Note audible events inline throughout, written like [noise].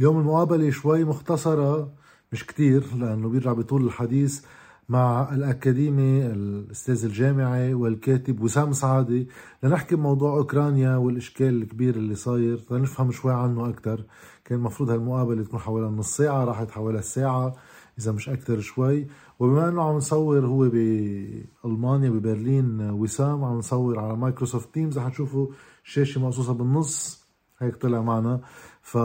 اليوم المقابلة شوي مختصرة مش كتير لأنه بيرجع بطول الحديث مع الأكاديمي الأستاذ الجامعي والكاتب وسام سعادة لنحكي بموضوع أوكرانيا والإشكال الكبير اللي صاير لنفهم شوي عنه أكتر. كان المفروض هالمقابلة تكون حوالي نص ساعة راحت حوالي الساعة إذا مش أكتر شوي. وبما أنه عم نصور هو بألمانيا ببرلين وسام عم نصور على مايكروسوفت تيمز رح تشوفوا شاشة مقصوصة بالنص. هيك طلع معنا. ف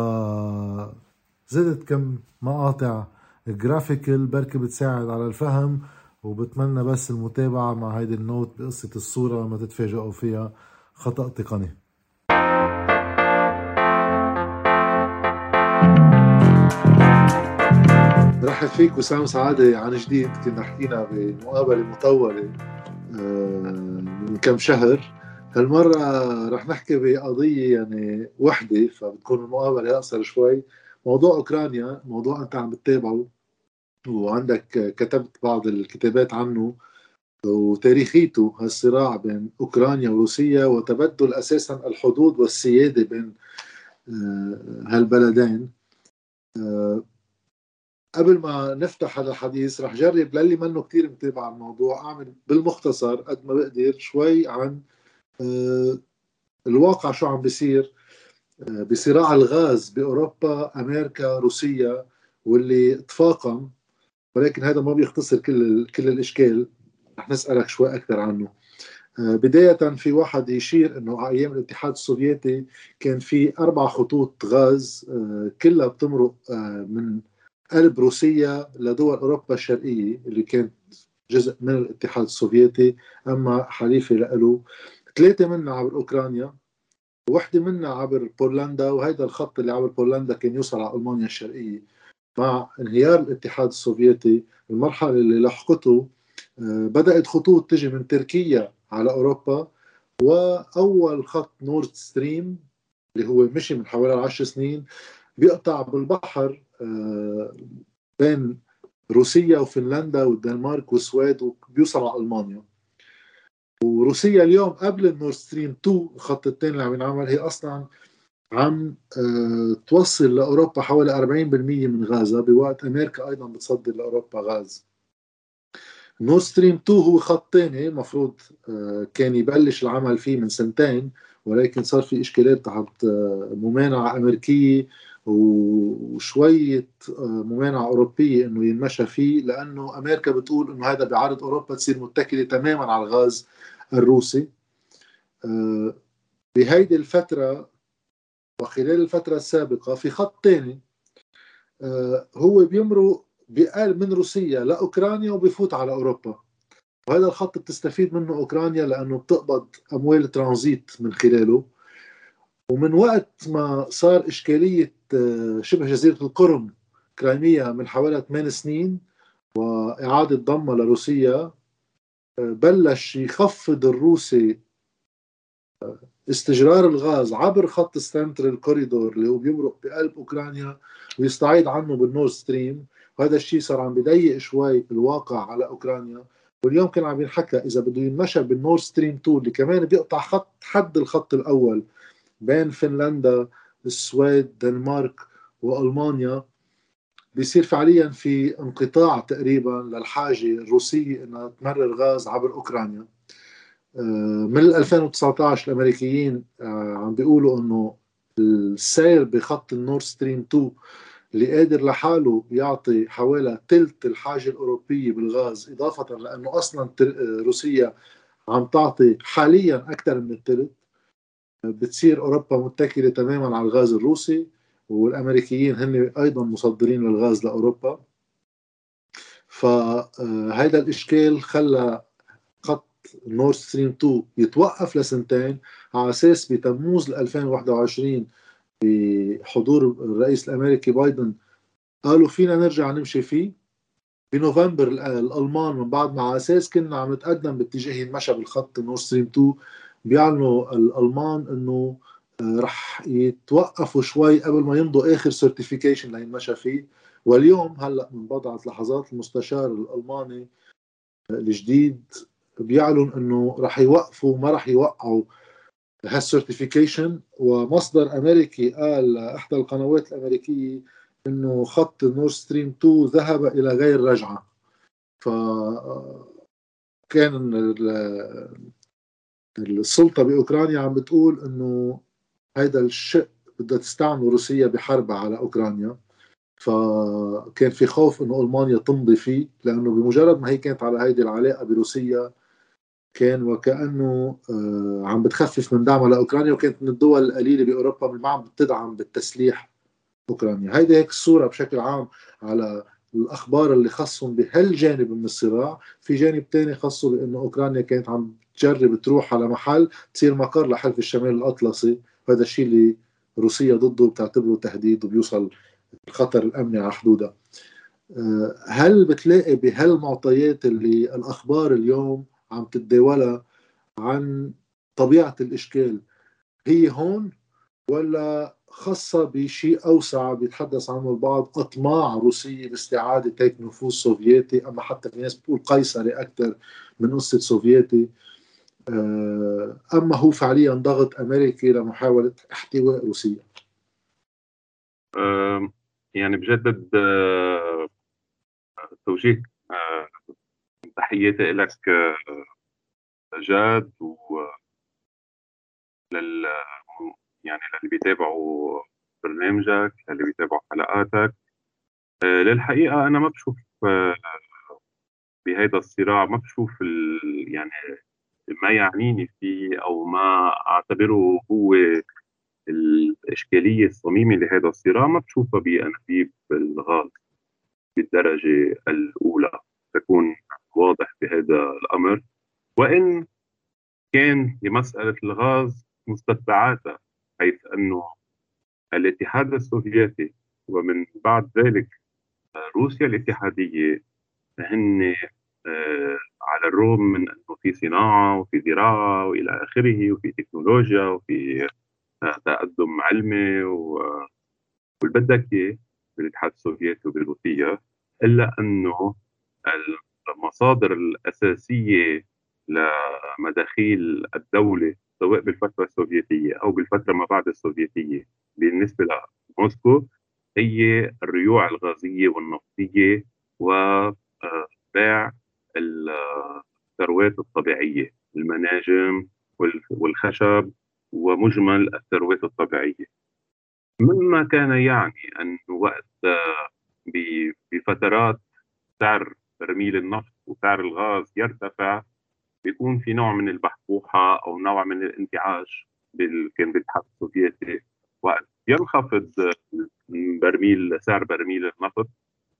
زدت كم مقاطع graphical بركي بتساعد على الفهم وبتمنى بس المتابعة مع هيدي ال note بقصة الصورة ما تتفاجئوا فيها. خطأ تقني. رحب فيك وسام سعادة عن جديد. كنا حكينا بمقابلة مطولة آه، من كم شهر. هالمرة رح نحكي بقضية يعني وحدة فبتكون المقابلة أقصر شوي. موضوع أوكرانيا موضوع أنت عم بتتابعه وعندك كتبت بعض الكتابات عنه وتاريخيته. هالصراع بين أوكرانيا وروسيا وتبدل أساسا الحدود والسيادة بين آه، هالبلدين. آه، قبل ما نفتح هذا الحديث رح جرب للي منه كتير متابع الموضوع أعمل بالمختصر قد ما بقدر شوي عن الواقع شو عم بيصير؟ آه، بصراع الغاز بأوروبا أمريكا روسيا واللي تفاقم ولكن هذا ما بيختصر كل كل الإشكال. رح نسألك شوي أكثر عنه. آه، بداية في واحد يشير إنه على أيام الاتحاد السوفيتي كان في أربع خطوط غاز كلها بتمرق من قلب روسيا لدول أوروبا الشرقية اللي كانت جزء من الاتحاد السوفيتي أما حليفة له ثلاثة منا عبر أوكرانيا وحدة منا عبر بولندا وهيدا الخط اللي عبر بولندا كان يوصل على ألمانيا الشرقية مع انهيار الاتحاد السوفيتي. المرحلة اللي لحقته آه، بدأت خطوط تجي من تركيا على أوروبا وأول خط نورد ستريم اللي هو مشي من حوالي عشر سنين بيقطع بالبحر آه، بين روسيا وفنلندا والدنمارك والسويد وبيوصل على ألمانيا. وروسيا اليوم قبل النورد ستريم 2 الخط الثاني اللي عم ينعمل هي أصلا عم أه توصل لأوروبا حوالي 40% من غازها بوقت أمريكا أيضا بتصدر لأوروبا غاز. نورد ستريم 2 هو خط ثاني المفروض أه كان يبلش العمل فيه من سنتين ولكن صار في إشكالات تحت أه ممانعة أمريكية وشوية آه، ممانعة أوروبية إنه ينمشى فيه لأنه أمريكا بتقول إنه هذا بيعرض أوروبا تصير متكلة تماما على الغاز الروسي. آه، بهيدي الفترة وخلال الفترة السابقة في خط ثاني آه، هو بيمرق بقال من روسيا لأوكرانيا وبيفوت على أوروبا. وهذا الخط بتستفيد منه أوكرانيا لأنه بتقبض أموال ترانزيت من خلاله. ومن وقت ما صار إشكالية شبه جزيرة القرم Crimea من حوالي 8 سنين وإعادة ضمها لروسيا بلش يخفض الروسي استجرار الغاز عبر خط ال central corridor اللي هو بيمرق بقلب أوكرانيا ويستعيد عنه بالنورد ستريم وهذا الشيء صار عم بضيق شوي الواقع على أوكرانيا. واليوم كان عم ينحكى إذا بده ينمشى بالنورد ستريم 2 اللي كمان بيقطع خط حد الخط الأول بين فنلندا السويد دنمارك وألمانيا بيصير فعليا في انقطاع تقريبا للحاجة الروسية إنها تمرر غاز عبر أوكرانيا. آه، من 2019 الأمريكيين آه، عم بيقولوا إنه السير بخط النور ستريم 2 اللي قادر لحاله يعطي حوالي ثلث الحاجة الأوروبية بالغاز إضافة لأنه أصلا روسيا عم تعطي حاليا أكثر من الثلث بتصير أوروبا متكلة تماما على الغاز الروسي والأمريكيين هن أيضا مصدرين للغاز لأوروبا. فهذا الإشكال خلى خط نورد ستريم 2 يتوقف لسنتين على أساس بتموز 2021 بحضور الرئيس الأمريكي بايدن قالوا فينا نرجع نمشي فيه. بنوفمبر الألمان من بعد ما على أساس كنا عم نتقدم باتجاه ينمشى بالخط نورد ستريم 2 بيعلنوا الألمان إنه رح يتوقفوا شوي قبل ما يمضوا آخر certification لينمشى فيه واليوم هلأ من بضعة لحظات المستشار الألماني الجديد بيعلن إنه رح يوقفوا ما رح يوقعوا هال certification ومصدر أمريكي قال إحدى القنوات الأمريكية إنه خط نور ستريم 2 ذهب إلى غير رجعة. ف كان السلطة بأوكرانيا عم بتقول إنه هيدا الشق بدها تستعمله روسيا بحربها على أوكرانيا. فكان في خوف إنه ألمانيا تمضي فيه لأنه بمجرد ما هي كانت على هيدي العلاقة بروسيا كان وكأنه آه، عم بتخفف من دعمها لأوكرانيا وكانت من الدول القليلة بأوروبا اللي ما عم بتدعم بالتسليح أوكرانيا. هيدي هيك الصورة بشكل عام على الأخبار اللي خصهم بهالجانب من الصراع. في جانب تاني خصه بأنه أوكرانيا كانت عم تجرب تروح على محل تصير مقر لحلف الشمال الأطلسي. وهذا الشيء اللي روسيا ضده بتعتبره تهديد وبيوصل الخطر الأمني على حدودها. آه، هل بتلاقي بهالمعطيات اللي الأخبار اليوم عم تتداولها عن طبيعة الإشكال هي هون ولا خاصة بشيء أوسع بيتحدث عنه البعض أطماع روسية باستعادة هيك نفوذ سوفيتي. أما حتى في ناس بتقول قيصري أكثر من قصة سوفيتي. آه، أما هو فعليا ضغط أمريكي لمحاولة احتواء روسيا يعني بجدد آه، توجيه آه، تحياتي لك جاد و يعني للي بيتابعوا برنامجك للي بيتابعوا حلقاتك. آه، للحقيقة أنا ما بشوف آه، بهذا الصراع ما بشوف يعني ما يعنيني فيه أو ما أعتبره هو الإشكالية الصميمة لهذا الصراع. ما بشوفها بأنابيب الغاز بالدرجة الأولى. تكون واضح بهذا الأمر. وإن كان لمسألة الغاز مستتبعاتها حيث أنه الاتحاد السوفيتي ومن بعد ذلك روسيا الاتحادية هن آه، على الرغم من أنه في صناعة وفي زراعة وإلى آخره وفي تكنولوجيا وفي آه، تقدم علمي والبدك إياه بالاتحاد السوفيتي وبروسيا إلا أنه المصادر الأساسية لمداخيل الدولة سواء بالفترة السوفيتية أو بالفترة ما بعد السوفيتية. بالنسبة لموسكو هي الريوع الغازية والنفطية وبيع الثروات الطبيعية المناجم والخشب ومجمل الثروات الطبيعية. مما كان يعني أن وقت بفترات سعر برميل النفط وسعر الغاز يرتفع بيكون في نوع من البحبوحة أو نوع من الانتعاش كان بالاتحاد السوفيتي. وقت ينخفض برميل سعر برميل النفط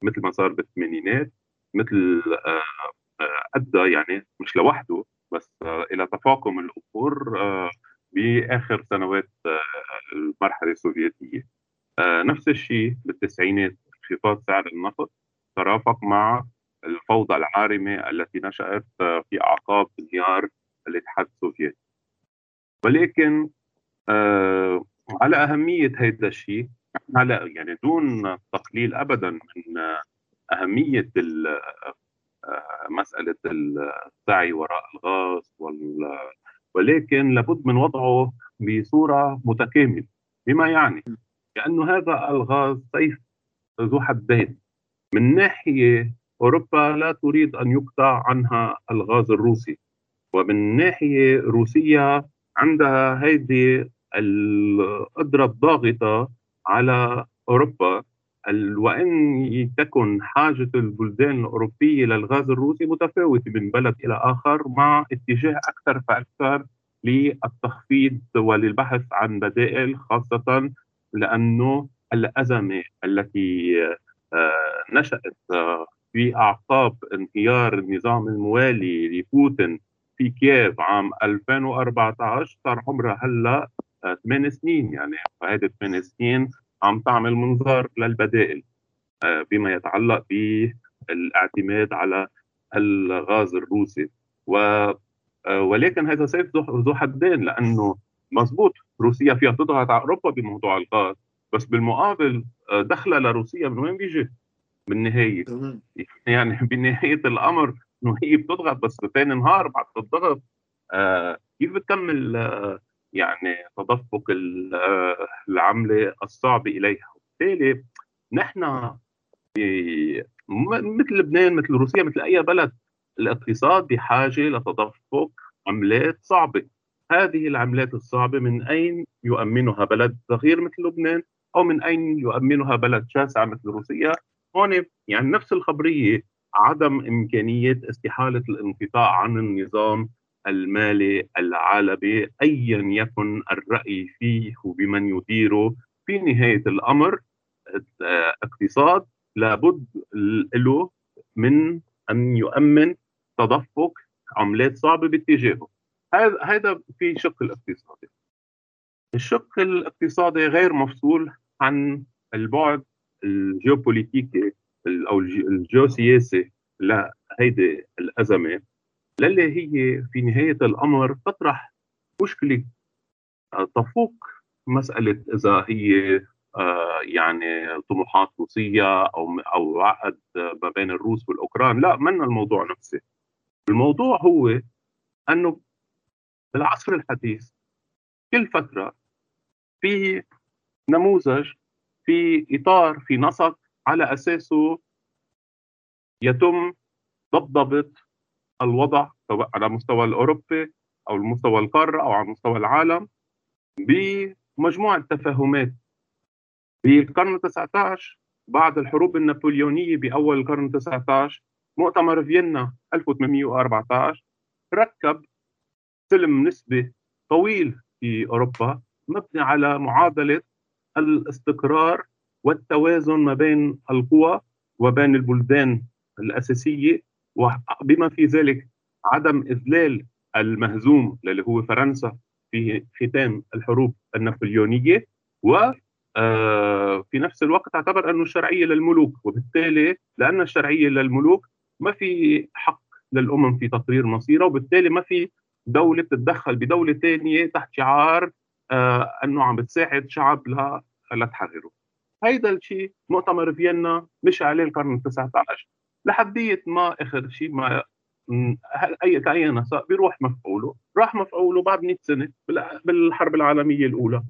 مثل ما صار بالثمانينات مثل آه، آه، أدى يعني مش لوحده بس آه، إلى تفاقم الأمور بآخر سنوات المرحلة السوفيتية. نفس الشيء بالتسعينات انخفاض سعر النفط ترافق مع الفوضى العارمة التي نشأت في أعقاب انهيار الاتحاد السوفيتي ولكن آه على أهمية هذا الشيء على يعني دون تقليل أبدا من أهمية آه، مسألة السعي وراء الغاز وال ولكن لابد من وضعه بصورة متكاملة. بما يعني؟ لأنه هذا الغاز سيف ذو حدين. من ناحية أوروبا لا تريد أن يقطع عنها الغاز الروسي. ومن ناحية روسيا عندها هذه القدرة الضاغطة على أوروبا وإن تكن حاجة البلدان الأوروبية للغاز الروسي متفاوتة من بلد إلى آخر مع اتجاه أكثر فأكثر للتخفيض وللبحث عن بدائل خاصة لأنه الأزمة التي آه، نشأت آه، في أعقاب انهيار النظام الموالي لبوتين في كييف عام 2014 صار عمرها هلا ثمان سنين يعني فهذه ثمان سنين عم تعمل منظار للبدائل آه، بما يتعلق بالاعتماد على الغاز الروسي و آه، ولكن هذا سيف ذو حدين لأنه مضبوط روسيا فيها تضغط على أوروبا بموضوع الغاز بس بالمقابل آه، دخلها لروسيا من وين بيجي؟ بالنهاية. [laughs] يعني بنهاية الأمر إنه هي بتضغط بس ثاني نهار بعد الضغط آه كيف بتكمل آه يعني تدفق العملة الصعب إليها؟ وبالتالي نحن مثل لبنان مثل روسيا مثل أي بلد الاقتصاد بحاجة لتدفق عملات صعبة. هذه العملات الصعبة من أين يؤمنها بلد صغير مثل لبنان أو من أين يؤمنها بلد شاسع مثل روسيا؟ هون يعني نفس الخبرية عدم إمكانية استحالة الانقطاع عن النظام المالي العالمي ايا يكن الرأي فيه وبمن يديره. في نهاية الأمر اقتصاد لابد له من أن يؤمن تدفق عملات صعبة باتجاهه. هذا هذا في شق الاقتصادي. الشق الاقتصادي غير مفصول عن البعد الجيوبوليتيكي أو الجيوسياسي لهيدي الأزمة. للي هي في نهاية الأمر تطرح مشكلة تفوق مسألة إذا هي آه، يعني طموحات روسية أو أو عقد ما بين الروس والأوكران. لا من الموضوع نفسه؟ الموضوع هو أنه بالعصر الحديث كل فترة في نموذج في إطار في نسق على أساسه يتم ضبضبة الوضع سواء على مستوى الأوروبي أو المستوى القارة أو على مستوى العالم بمجموعة تفاهمات. بالقرن 19 بعد الحروب النابليونية بأول القرن 19 مؤتمر فيينا 1814 ركب سلم نسبي طويل في أوروبا مبني على معادلة الاستقرار والتوازن ما بين القوى وبين البلدان الأساسية وبما في ذلك عدم إذلال المهزوم اللي هو فرنسا في ختام الحروب النابليونية و آه، في نفس الوقت اعتبر أنه الشرعية للملوك وبالتالي لأن الشرعية للملوك ما في حق للأمم في تقرير مصيرها وبالتالي ما في دولة تتدخل بدولة ثانية تحت شعار إنه عم بتساعد شعب لتحرره هيدا الشيء مؤتمر فيينا مشى عليه القرن ال 19 لحدية ما آخر شيء ما أي اي نسق بيروح مفعوله راح مفعوله بعد 100 سنة بالحرب العالمية الأولى.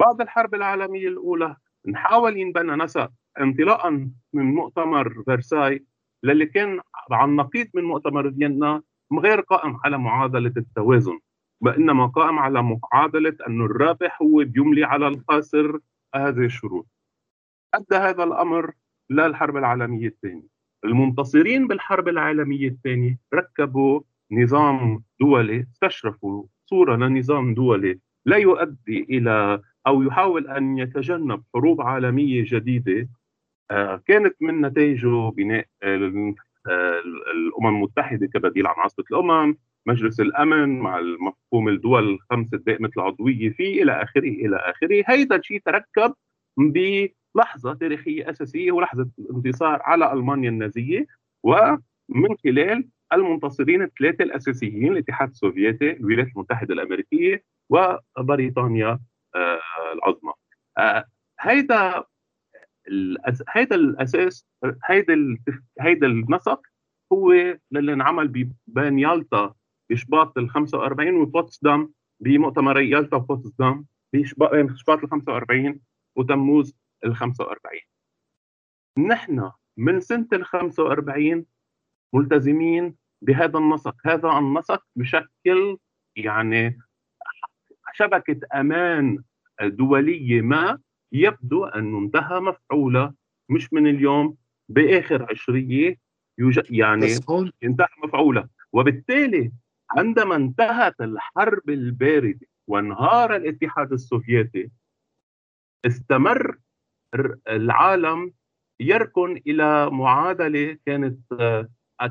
بعد الحرب العالمية الأولى نحاول ينبنى نسق انطلاقا من مؤتمر فرساي للي كان عن نقيض من مؤتمر فيينا غير قائم على معادلة التوازن. وإنما قائم على معادله انه الرابح هو بيملي على الخاسر هذه الشروط. أدى هذا الأمر للحرب العالمية الثانية. المنتصرين بالحرب العالمية الثانية ركبوا نظام دولي استشرفوا صورة لنظام دولي لا يؤدي إلى أو يحاول أن يتجنب حروب عالمية جديدة آه، كانت من نتائجه بناء الأمم المتحدة كبديل عن عاصفه الأمم مجلس الأمن مع المفهوم الدول الخمس الدائمه العضويه فيه إلى آخره إلى آخره. هيدا الشيء تركب بلحظة تاريخية أساسية ولحظة الانتصار على ألمانيا النازية ومن خلال المنتصرين الثلاثة الأساسيين الاتحاد السوفيتي الولايات المتحدة الأمريكية وبريطانيا آه، العظمى. آه، هيدا هيدا الأساس هيدا هيدا النسق هو اللي انعمل بين يالطا بشباط ال 45 وبوتسدام بمؤتمري يالطا وبوتسدام بشباط ال 45 وتموز ال 45 نحن من سنة ال 45 ملتزمين بهذا النسق. هذا النسق بشكل يعني شبكة أمان دولية ما يبدو انه انتهى مفعوله مش من اليوم بآخر عشرية يعني انتهى مفعوله. وبالتالي عندما انتهت الحرب الباردة وانهار الاتحاد السوفيتي استمر العالم يركن إلى معادلة كانت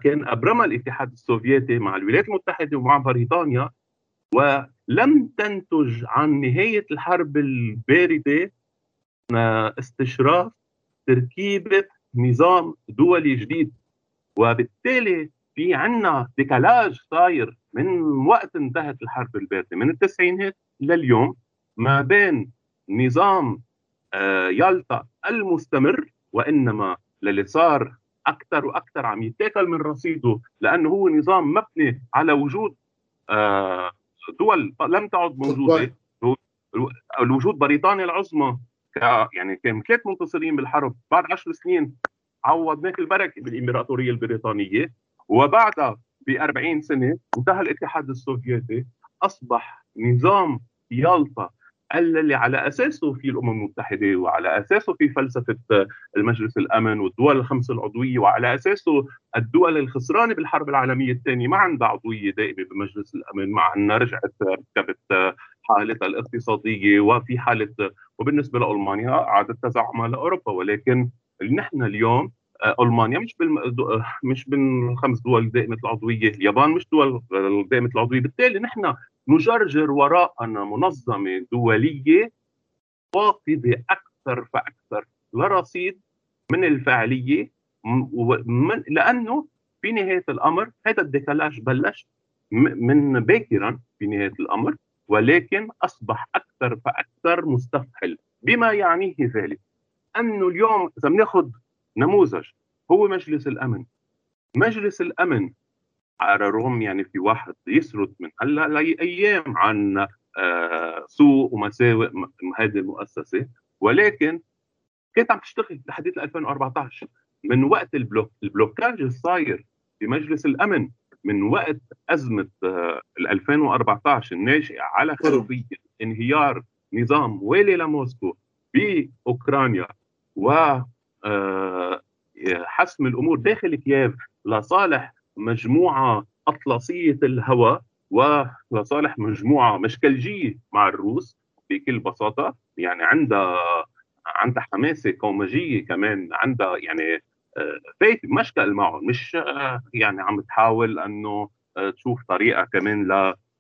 كان ابرمها الاتحاد السوفيتي مع الولايات المتحدة ومع بريطانيا ولم تنتج عن نهاية الحرب الباردة استشراف تركيبة نظام دولي جديد. وبالتالي في عنا ديكالاج صاير من وقت انتهت الحرب الباردة من التسعينات لليوم ما بين نظام آه، يالطا المستمر وإنما للي صار أكثر وأكثر عم يتاكل من رصيده لأنه هو نظام مبني على وجود آه، دول لم تعد موجودة. الوجود بريطانيا العظمى يعني كان ثلاث منتصرين بالحرب بعد عشر سنين عوض ماك البركة بالإمبراطورية البريطانية. وبعدها ب 40 سنة انتهى الاتحاد السوفيتي أصبح نظام يالطا اللي على أساسه في الأمم المتحدة وعلى أساسه في فلسفة المجلس الأمن والدول الخمس العضوية وعلى أساسه الدول الخسرانة بالحرب العالمية الثانية ما عندها عضويه دائمة بمجلس الأمن مع أنها رجعت ركبت حالتها الاقتصادية وفي حالة وبالنسبة لألمانيا عادت تزعمها لأوروبا ولكن نحن اليوم ألمانيا مش بالم... مش من الخمس دول دائمة العضوية، اليابان مش دول دائمة العضوية، بالتالي نحن نجرجر وراءنا منظمة دولية فاقده أكثر فأكثر لرصيد من الفعالية من لأنه في نهاية الأمر هذا الديكالاج بلش من باكرا في نهاية الأمر ولكن أصبح أكثر فأكثر مستفحل. بما يعنيه ذلك أنه اليوم إذا بناخذ نموذج. هو مجلس الأمن. مجلس الأمن على الرغم يعني في واحد يسرد من هلا لايام عن آه، سوء ومساوئ هذه المؤسسة. ولكن كانت عم تشتغل لحديث 2014 من وقت البلوك البلوكاج الصاير في مجلس الأمن من وقت أزمة آه، 2014 الناشئة على خلفيه انهيار نظام والي لموسكو بأوكرانيا و آه، حسم الأمور داخل كييف لصالح مجموعة أطلسية الهوى ولصالح مجموعة مشكلجية مع الروس بكل بساطة يعني عندها عندها حماسة قومجية كمان عندها يعني فايت آه، مشكل معهم مش آه، يعني عم تحاول إنه تشوف طريقة كمان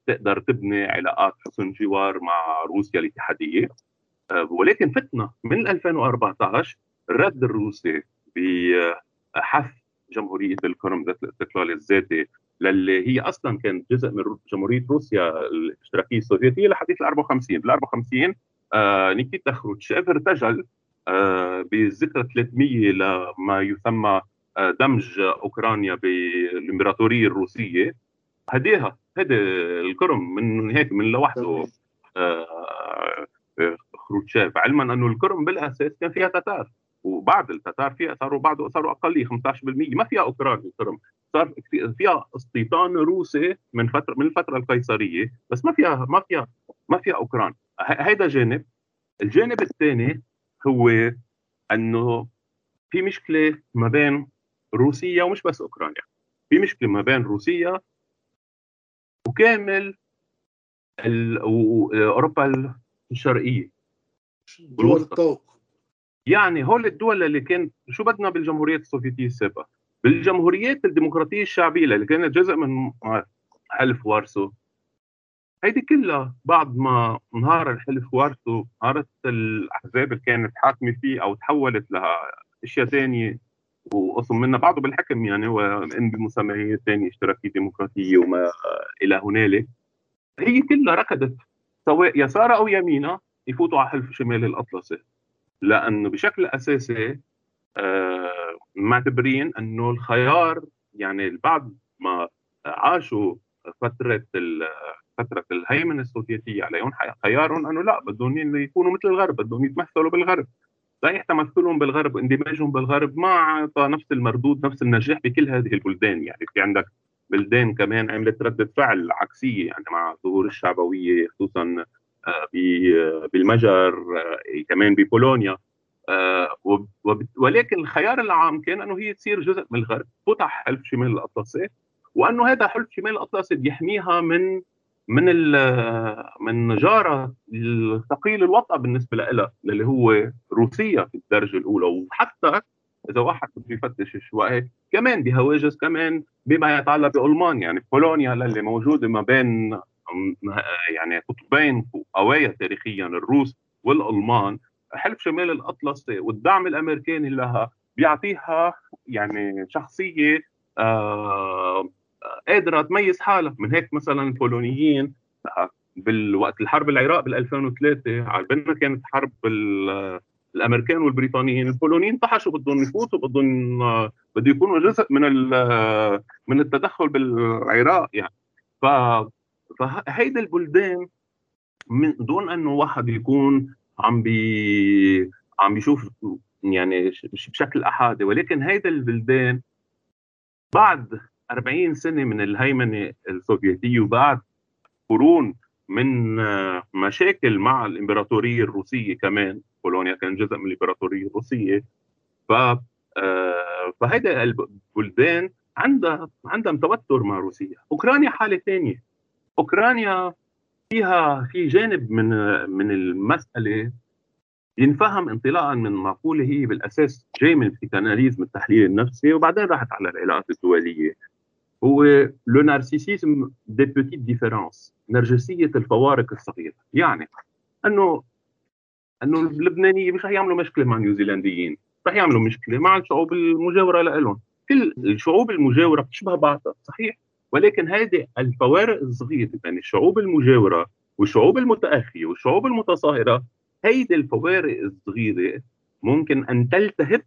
لتقدر تبني علاقات حسن جوار مع روسيا الاتحادية ولكن فتنا من 2014 الرد الروسي بحث جمهورية الكرم ذات الاستقلال الذاتي للي هي أصلا كانت جزء من جمهورية روسيا الاشتراكية السوفيتية لحديث ال 54 بال 54 آه نيكيتا خروتشيف ارتجل آه بالذكرى 300 لما يسمى آه دمج أوكرانيا بالإمبراطورية الروسية. هديها هدي الكرم من هيك من لوحده آه خروتشيف. علما أنه الكرم بالأساس كان فيها تتار وبعد التتار فيها صاروا بعد صاروا اقليه 15% ما فيها اوكران القرم صار فيها استيطان روسي من فتره من الفترة القيصرية بس ما فيها ما فيها ما فيها اوكران هيدا جانب. الجانب الثاني هو إنه في مشكلة ما بين روسيا ومش بس أوكرانيا. في مشكلة ما بين روسيا وكامل أوروبا الشرقية. دول الطوق يعني هول الدول اللي كانت شو بدنا بالجمهوريات السوفيتية السابقة؟ بالجمهوريات الديمقراطية الشعبية اللي كانت جزء من حلف وارسو. هيدي كلها بعد ما انهار الحلف وارسو انهارت الأحزاب اللي كانت حاكمة فيه أو تحولت لاشياء ثانية وقسم منها. بعضه بالحكم يعني هو بمسميات ثانية اشتراكيه ديمقراطية وما إلى هنالك. هي كلها ركضت سواء يسار أو يمينها يفوتوا على حلف شمال الأطلسي. لأنه بشكل أساسي آه معتبرين إنه الخيار يعني بعد ما عاشوا فترة فترة الهيمنة السوفيتية عليهم خيارهم إنه لا بدهم يكونوا مثل الغرب بدهم يتمثلوا بالغرب. صحيح تمثلهم بالغرب واندماجهم بالغرب ما اعطى نفس المردود نفس النجاح بكل هذه البلدان. يعني في عندك بلدان كمان عملت ردة فعل عكسية يعني مع ظهور الشعبوية خصوصا بالمجر آه، كمان ببولونيا. آه، ولكن الخيار العام كان أنه هي تصير جزء من الغرب. فتح حلف شمال الأطلسي وأنه هذا حلف شمال الأطلسي بيحميها من من من جارة الثقيل الوطأ بالنسبة لها اللي هو روسيا في الدرجة الأولى. وحتى إذا واحد بده يفتش شوي كمان بهواجس كمان بما يتعلق بألمانيا. يعني بولونيا اللي موجودة ما بين يعني قطبين قوايا تاريخيا الروس والألمان. حلف شمال الاطلسي والدعم الأمريكاني لها بيعطيها يعني شخصية آه قادرة تميز حالها. من هيك مثلا البولونيين بالوقت الحرب العراق بال 2003 على بالنا كانت حرب الأمريكان والبريطانيين. البولونيين طحشوا بدهم يفوتوا بدهم بده يكونوا جزء من من التدخل بالعراق يعني. ف فهيدي البلدان من دون انه واحد يكون عم بي عم بيشوف يعني بشكل أحادي. ولكن هيدا البلدان بعد 40 سنة من الهيمنة السوفيتية وبعد قرون من مشاكل مع الإمبراطورية الروسية كمان بولونيا كان جزء من الإمبراطورية الروسية ف آه، فهيدا البلدان عندها عندها توتر مع روسيا. أوكرانيا حالة ثانية أوكرانيا فيها في جانب من من المسألة ينفهم انطلاقا من مقولة هي بالأساس جاي من البسيكاناليزم التحليل النفسي وبعدين راحت على العلاقات الدولية. هو le narcissisme des petites différences نرجسية الفوارق الصغيرة. يعني إنه إنه اللبنانيه مش رح يعملوا مشكلة مع النيوزيلنديين رح يعملوا مشكلة مع الشعوب المجاورة لهم كل الشعوب المجاورة بتشبه بعضها صحيح؟ ولكن هذه الفوارق الصغيرة بين يعني الشعوب المجاورة والشعوب المتاخيه والشعوب المتصاهرة هيدي الفوارق الصغيرة ممكن أن تلتهب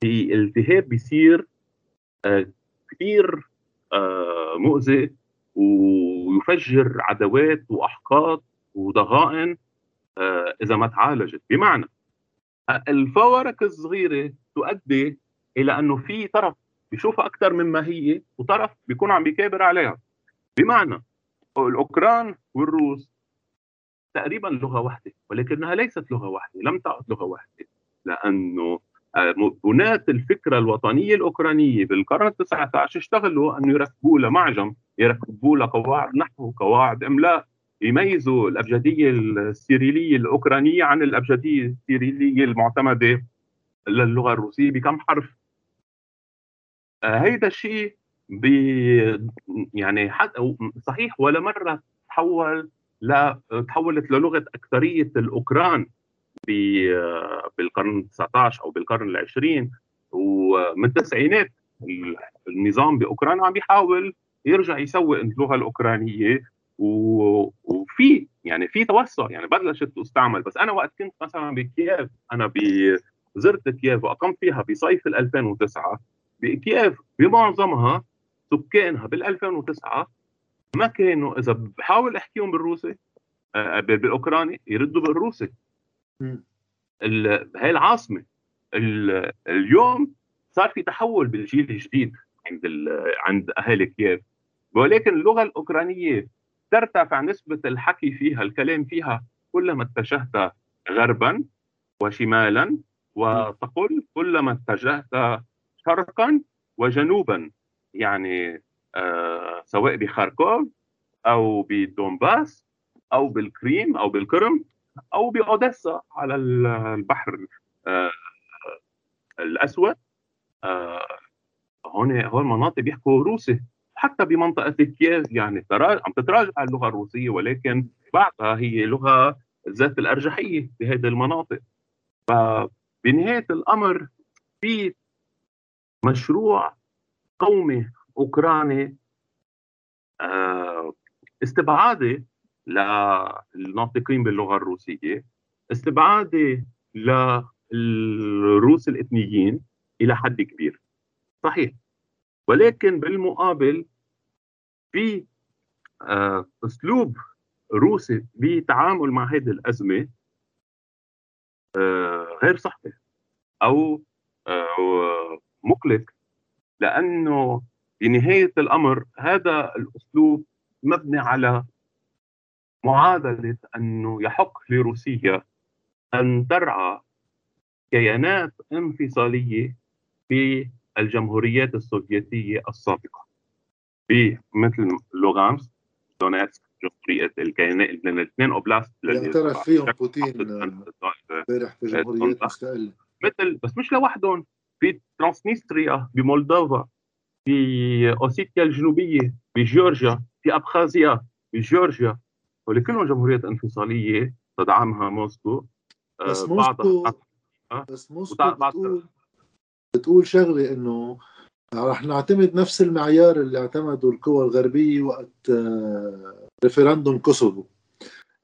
في التهاب بيصير آه كثير آه مؤذي ويفجر عداوات وأحقاد وضغائن آه إذا ما تعالجت. بمعنى الفوارق الصغيرة تؤدي إلى أنه في طرف بيشوفها أكثر مما هي وطرف بيكون عم بيكابر عليها. بمعنى الأوكران والروس تقريبا لغة واحدة ولكنها ليست لغة واحدة لم تعد لغة واحدة لأنه آه، بناة الفكرة الوطنية الأوكرانية بالقرن التاسع عشر اشتغلوا أن يركبوا لها معجم يركبوا لها قواعد نحو قواعد إملاء يميزوا الأبجدية السيريلية الأوكرانية عن الأبجدية السيريلية المعتمدة للغة الروسية بكم حرف؟ هيدا الشيء بي يعني حد صحيح ولا مرة تحول لا تحولت للغة أكثرية الأوكران بالقرن 19 أو بالقرن العشرين. ومن التسعينات النظام باوكرانيا عم بيحاول يرجع يسوق اللغة الأوكرانية. وفي يعني في توسع يعني بلشت تستعمل. بس أنا وقت كنت مثلا بكييف أنا زرت كييف وأقمت فيها بصيف 2009 بكييف بمعظمها سكانها بال 2009 ما كانوا إذا بحاول أحكيهم بالروسي آه، بالأوكراني يردوا بالروسي. هاي العاصمة اليوم صار في تحول بالجيل الجديد عند عند أهالي كييف. ولكن اللغة الأوكرانية ترتفع نسبة الحكي فيها الكلام فيها كلما اتجهت غربا وشمالا وتقول كلما اتجهت شرقا وجنوبا يعني آه، سواء بخاركوف أو بدونباس أو بالكريم أو بالكرم أو بأوديسا على البحر آه، الأسود. آه، هون هون مناطق بيحكوا روسي حتى بمنطقة كييف يعني عم تتراجع اللغة الروسية ولكن بعدها هي لغة ذات الأرجحية في هذه المناطق. فبنهاية الأمر في مشروع قومي أوكراني آه، استبعادي للناطقين باللغة الروسية استبعادي للروس الإثنيين إلى حد كبير. صحيح. ولكن بالمقابل في آه، أسلوب روسي بتعامل مع هذه الأزمة آه، غير صحي أو مقلق لأنه بنهايه الأمر هذا الأسلوب مبني على معادلة أنه يحق لروسيا أن ترعى كيانات انفصالية في الجمهوريات السوفيتية السابقة مثل لوغانسك دونيتسك جمهورية الكيانات من الاثنين أوبلاست اللي اعترف فيهم بوتين امبارح في جمهوريات مستقلة. مثل بس مش لوحدهم. في ترانسنستريا بمولدوفا في اوسيتيا الجنوبية بجورجيا في أبخازيا بجورجيا هول كلهم جمهوريات انفصالية تدعمها موسكو آه، بس موسكو؟ بس موسكو بتقول بتقول شغلة إنه رح نعتمد نفس المعيار اللي اعتمده القوى الغربية وقت آه، référendum كوسوفو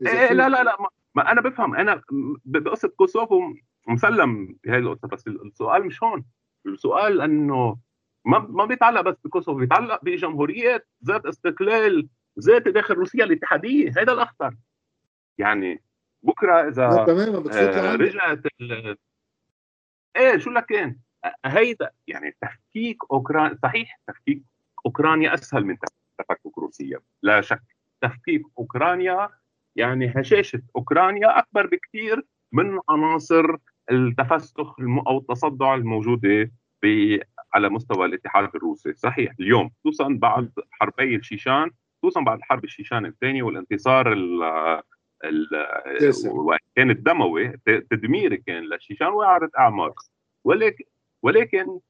إيه لا لا لا ما أنا بفهم أنا بقصة كوسوفو مسلم بهي القصة بس السؤال مش هون. السؤال إنه ما ما بيتعلق بس بكوسوفو بيتعلق بجمهوريات ذات استقلال ذاتي داخل روسيا الاتحادية هذا الأخطر. يعني بكرة إذا تماما آه رجعت إيه شو لك كان هيدا يعني تفكيك اوكرانيا صحيح تفكيك أوكرانيا أسهل من تفكك روسيا. لا شك تفكيك أوكرانيا يعني هشاشة أوكرانيا أكبر بكثير من عناصر التفسخ أو التصدع الموجوده على مستوى الاتحاد الروسي. صحيح اليوم خصوصا بعد حربي الشيشان خصوصا بعد حرب الشيشان الثانية والانتصار ال ال كان الدموي تدمير كان للشيشان وإعادة أعمار. ولكن ولكن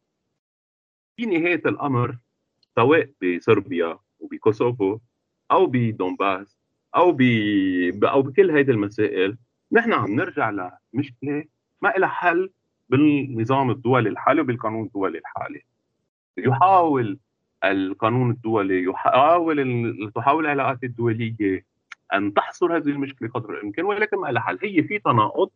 في نهاية الأمر سواء بصربيا وبكوسوفو أو بدونباس أو ب أو بكل هذه المسائل نحن عم نرجع لمشكلة ما لها حل بالنظام الدولي الحالي وبالقانون الدولي الحالي. يحاول القانون الدولي يحاول تحاول العلاقات الدولية أن تحصر هذه المشكلة قدر الإمكان ولكن ما لها حل. هي في تناقض.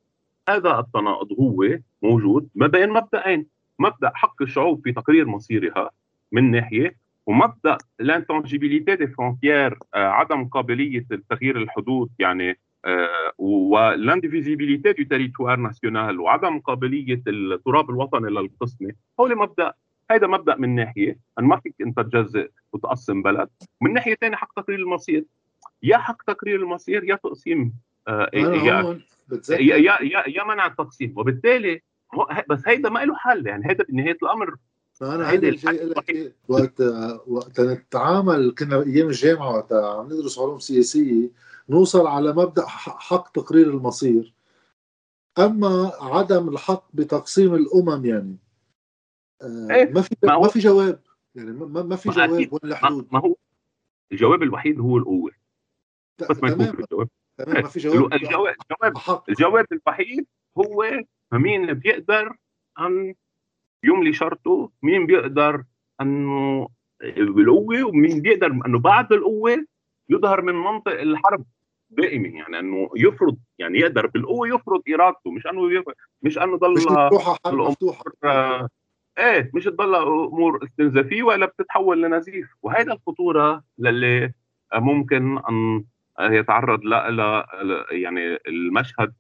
هذا التناقض هو موجود ما بين مبدأين. مبدأ حق الشعوب في تقرير مصيرها من ناحية ومبدأ l'intangibilité des frontières عدم قابلية تغيير الحدود يعني و l'indivisibilité du territoire national وعدم قابلية التراب الوطني للقسمة هو مبدأ هذا مبدأ من ناحية ان ما فيك أنت تجزئ وتقسم بلد. من ناحية ثانية حق تقرير المصير. يا حق تقرير المصير يا تقسيم آه يا, يا يا يا منع التقسيم وبالتالي بس هيدا ما له حل يعني هيدا بنهاية الأمر. فأنا هيدا الشيء وقت وقت نتعامل كنا أيام الجامعة وقت عم ندرس علوم سياسيه نوصل على مبدأ حق تقرير المصير. أما عدم الحق بتقسيم الأمم يعني آه إيه؟ ما في ما, ما في جواب. يعني ما, ما في جواب ولا حدود. ما هو الجواب الوحيد هو القوة. بس ما يكون في الجواب. تمام ما في [laughs] جواب. الجواب الجواب, الجواب الوحيد هو مين بيقدر أن يملي شرطه مين بيقدر أنه بالقوة ومين بيقدر أنه بعد القوة يظهر من منطق الحرب دائما يعني أنه يفرض يعني يقدر بالقوة يفرض إرادته مش أنه يف... مش أنه ضل مش مفتوحة مفتوحة. آه إيه مش تضل أمور استنزافية ولا بتتحول لنزيف. وهذا الخطورة للي ممكن أن يتعرض لا يعني المشهد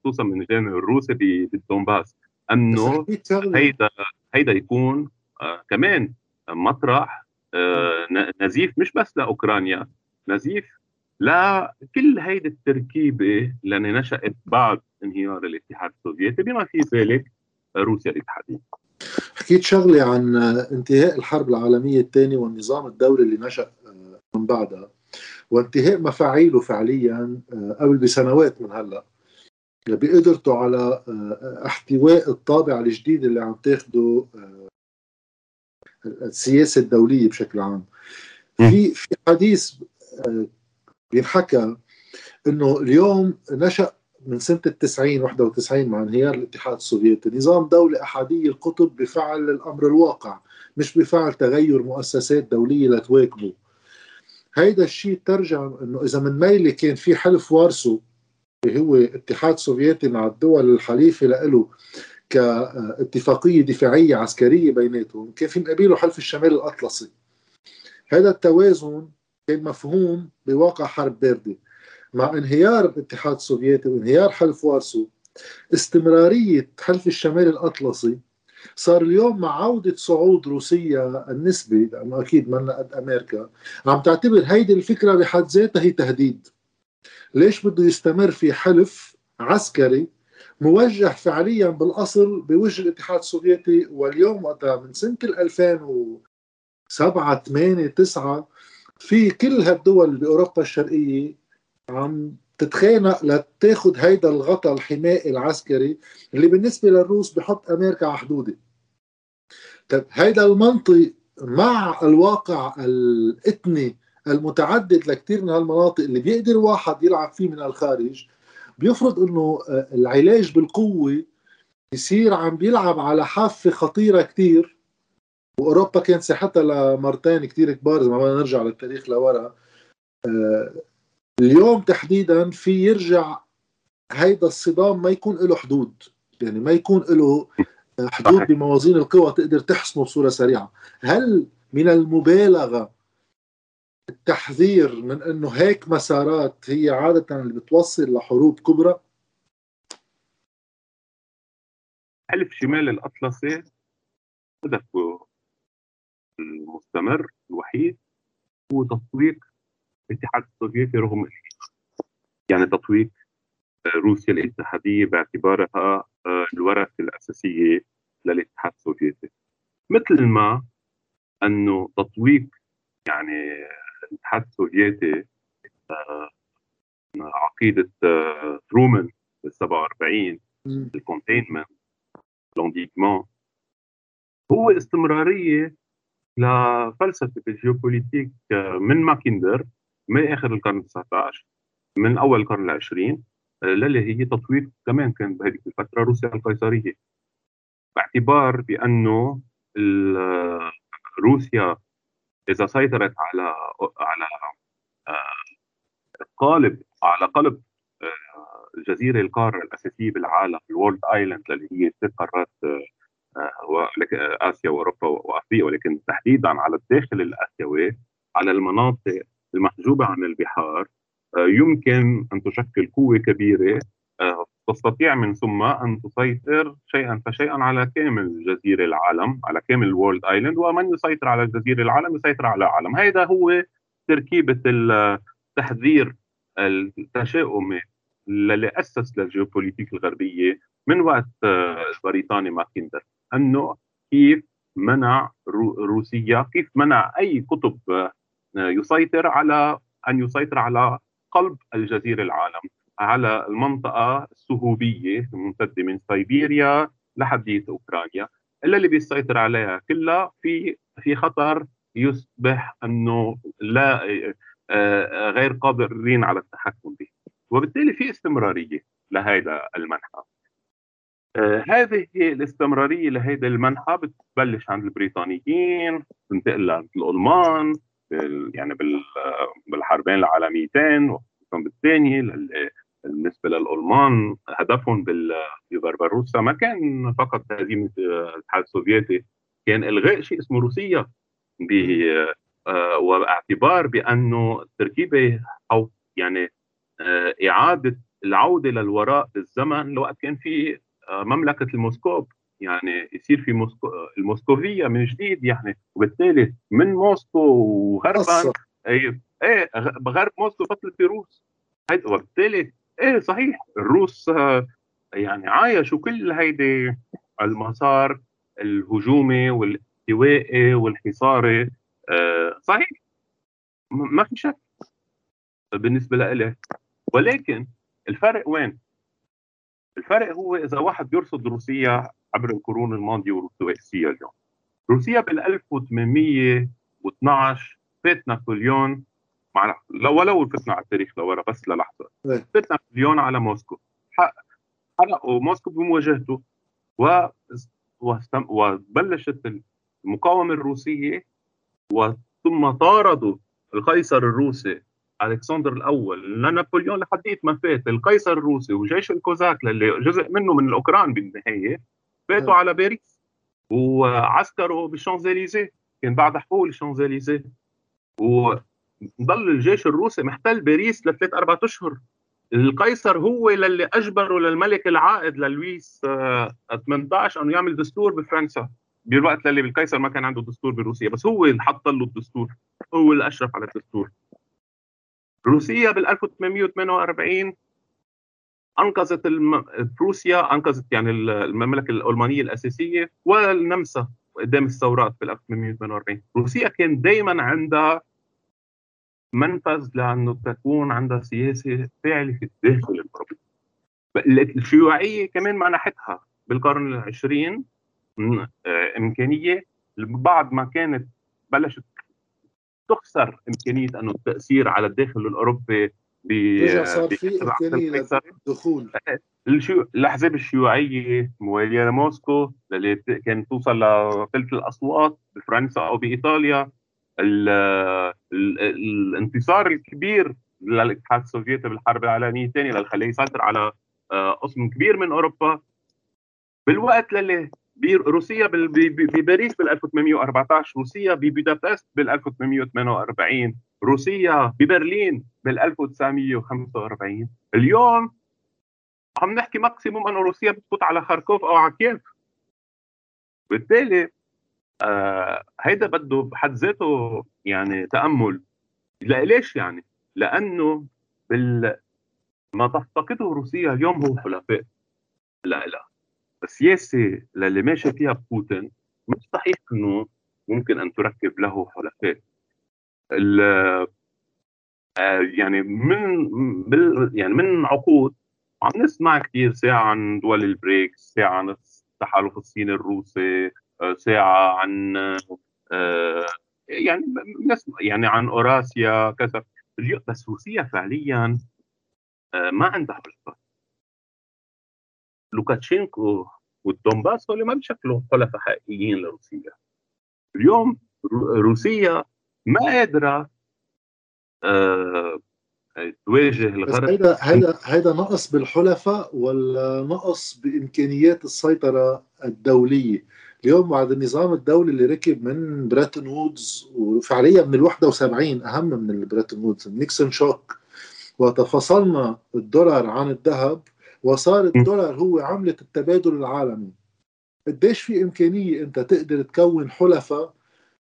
خصوصا من الجانب الروسي بالدونباس أنه هيدا هيدا يكون آه كمان مطرح آه نزيف مش بس لأوكرانيا نزيف لكل هيدي التركيبة اللي نشات بعد انهيار الاتحاد السوفيتي بما في ذلك روسيا الاتحادية. حكيت شغلة عن انتهاء الحرب العالمية الثانية والنظام الدولي اللي نشأ من بعدها وانتهاء مفاعيله فعليا قبل بسنوات من هلأ بقدرته على احتواء الطابع الجديد اللي عم تاخده السياسة الدولية بشكل عام. في في حديث بينحكى إنه اليوم نشأ من سنة التسعين 91 مع انهيار الاتحاد السوفيتي. نظام دولة احاديه القطب بفعل الأمر الواقع مش بفعل تغير مؤسسات دولية لتواكبه. هيدا الشيء ترجم إنه إذا من ميلة كان في حلف وارسو هو اتحاد سوفيتي مع الدول الحليفة له كاتفاقية دفاعية عسكرية بيناتهم كان في مقابله حلف الشمال الأطلسي. هذا التوازن كان مفهوم بواقع حرب باردة. مع انهيار الاتحاد السوفيتي وانهيار حلف وارسو استمرارية حلف الشمال الأطلسي صار اليوم مع عودة صعود روسيا النسبي لأنه أكيد منا قد أمريكا عم تعتبر هيدي الفكرة بحد ذاتها هي تهديد. ليش بده يستمر في حلف عسكري موجه فعليا بالأصل بوجه الاتحاد السوفيتي؟ واليوم وقتها من سنة 2007 8 9 في كل هالدول بأوروبا الشرقية عم تتخانق لتاخذ هيدا الغطاء الحمائي العسكري اللي بالنسبة للروس بحط أمريكا على حدوده طيب هيدا المنطق مع الواقع الإثني المتعدد لكثير من هالمناطق اللي بيقدر واحد يلعب فيه من الخارج بيفرض إنه العلاج بالقوة يصير عم بيلعب على حافة خطيرة كثير وأوروبا كانت ساحتها لمرتين كثير كبار إذا ما نرجع للتاريخ لورا. آه، اليوم تحديدا في يرجع هيدا الصدام ما يكون له حدود. يعني ما يكون له حدود بموازين القوى تقدر تحسمه بصورة سريعة. هل من المبالغة التحذير من إنه هيك مسارات هي عادة اللي بتوصل لحروب كبرى؟ حلف شمال الأطلسي هدفه المستمر الوحيد هو تطويق الاتحاد السوفيتي رغم يعني تطويق روسيا الاتحادية باعتبارها آه، الورثة الأساسية للاتحاد السوفيتي. مثل ما إنه تطويق يعني الاتحاد السوفيتي آه، عقيدة آه، ترومان بال 47 ال containment l'endiguement هو استمرارية لفلسفة ال géopolitique من ماكيندر من آخر القرن 19 من أول القرن العشرين للي هي تطويق كمان كان بهذه الفترة روسيا القيصرية باعتبار بأنه روسيا إذا سيطرت على على آه، قلب على قلب آه، الجزيره القارة الأساسية بالعالم ال world island اللي هي ست قارات آه، آسيا وأوروبا وأفريقيا ولكن تحديدا على الداخل الأسيوي على المناطق المحجوبة عن البحار يمكن أن تشكل قوة كبيرة تستطيع من ثم أن تسيطر شيئا فشيئا على كامل جزيرة العالم على كامل ال world island ومن يسيطر على جزيرة العالم يسيطر على العالم. هذا هو تركيبة التحذير التشاؤمي اللي أسس لل géopolitique الغربية من وقت البريطاني ماكيندر. أنه كيف منع روسيا كيف منع أي قطب يسيطر على أن يسيطر على قلب الجزيرة العالم. على المنطقة السهوبية الممتدة من سيبيريا لحدية أوكرانيا. إلا اللي بيسيطر عليها كلها في في خطر يصبح أنه لا آه، غير قادرين على التحكم به. وبالتالي في استمرارية لهذا المنحى آه هذه الاستمرارية لهذا المنحى بتبلش عند البريطانيين تنتقل عند الألمان يعني بالحربين العالميتين بالثانية بالنسبة للألمان هدفهم ببربروسا ما كان فقط تهزيم الاتحاد السوفيتي كان إلغاء شيء اسمه روسيا آه، واعتبار بأنه التركيبه أو يعني آه، إعادة العودة للوراء بالزمن لوقت كان في آه، مملكة الموسكوب يعني يصير في موسكو الموسكوفية من جديد يعني وبالتالي من موسكو وغربا إيه إيه غرب موسكو بطل في روس. وبالتالي إيه صحيح. الروس يعني عايشوا كل هيدي المسار الهجومي والاحتوائي والحصاري. آه، صحيح. ما في شك بالنسبة لإله ولكن الفرق وين؟ الفرق هو إذا واحد بيرصد روسيا عبر القرون الماضية والروسيا اليوم. روسيا بال 1812 فات نابليون مع لو ولو فتنا على التاريخ لورا بس للحظة. فتنا مليون على موسكو. حرقوا موسكو بمواجهته و وبلشت المقاومة الروسية وثم طاردوا القيصر الروسي ألكسندر الأول. لنابليون لحديت ما فات القيصر الروسي وجيش الكوزاك اللي جزء منه من الأوكران بالنهاية فاتوا إيه. على باريس وعسكروا بالشانزليزيه. كان بعد حقوق الشانزليزيه. و ضل الجيش الروسي محتل باريس لثلاث أربع أشهر. القيصر هو للي أجبره للملك العائد للويس 18 آه، أنه يعمل دستور بفرنسا. بالوقت اللي القيصر ما كان عنده دستور بروسيا بس هو اللي حط له الدستور هو اللي أشرف على الدستور. روسيا بال 1848 أنقذت. روسيا أنقذت يعني المملكة الألمانية الأساسية والنمسا قدام الثورات بال 1848 روسيا كان دائما عندها منفذ لأنه تكون عندها سياسة فاعله في الداخل الاوروبي الشيوعية كمان منحتها. بالقرن العشرين آه، إمكانية بعد ما كانت بلشت تخسر إمكانية أنه التأثير على الداخل الأوروبي ب صار في إمكانية للدخول. الأحزاب الشيوعية موالية لموسكو اللي كانت توصل لثلث الأصوات بفرنسا أو بإيطاليا. ال ال الانتصار الكبير للاتحاد السوفيتي بالحرب العالمية الثانية للخليه يسيطر على آه، قسم كبير من أوروبا. بالوقت اللي روسيا بباريس بال 1814 روسيا ببودابست بال 1848 روسيا ببرلين بال 1945 اليوم عم نحكي ماكسيموم إنه روسيا بتفوت على خاركوف أو على كييف. بالتالي آه هيدا بده بحد ذاته يعني تأمل. لا ليش يعني؟ لأنه بال ما تفتقده روسيا اليوم هو حلفاء. لا لا. السياسة للي ماشي فيها بوتين مش صحيح إنه ممكن أن تركب له حلفاء. آه، يعني من يعني من عقود عم نسمع كثير ساعة عن دول البريكس ساعة عن التحالف الصيني الروسي آه، ساعة عن آه، يعني نسمع يعني عن أوراسيا كذا. بس روسيا فعليا ما عندها حلفاء لوكاتشينكو والدونباس هول ما بشكلوا حلفاء حقيقيين لروسيا. اليوم روسيا ما قادرة آه تواجه الغرب هيدا هيدا هيدا نقص بالحلفاء ولا نقص بإمكانيات السيطرة الدولية؟ اليوم بعد النظام الدولي اللي ركب من بريتون وودز وفعليا من ال 71 أهم من البريتون وودز Nixon shock. وقت فصلنا الدولار عن الذهب وصار الدولار هو عملة التبادل العالمي. قديش في إمكانية أنت تقدر تكون حلفاء؟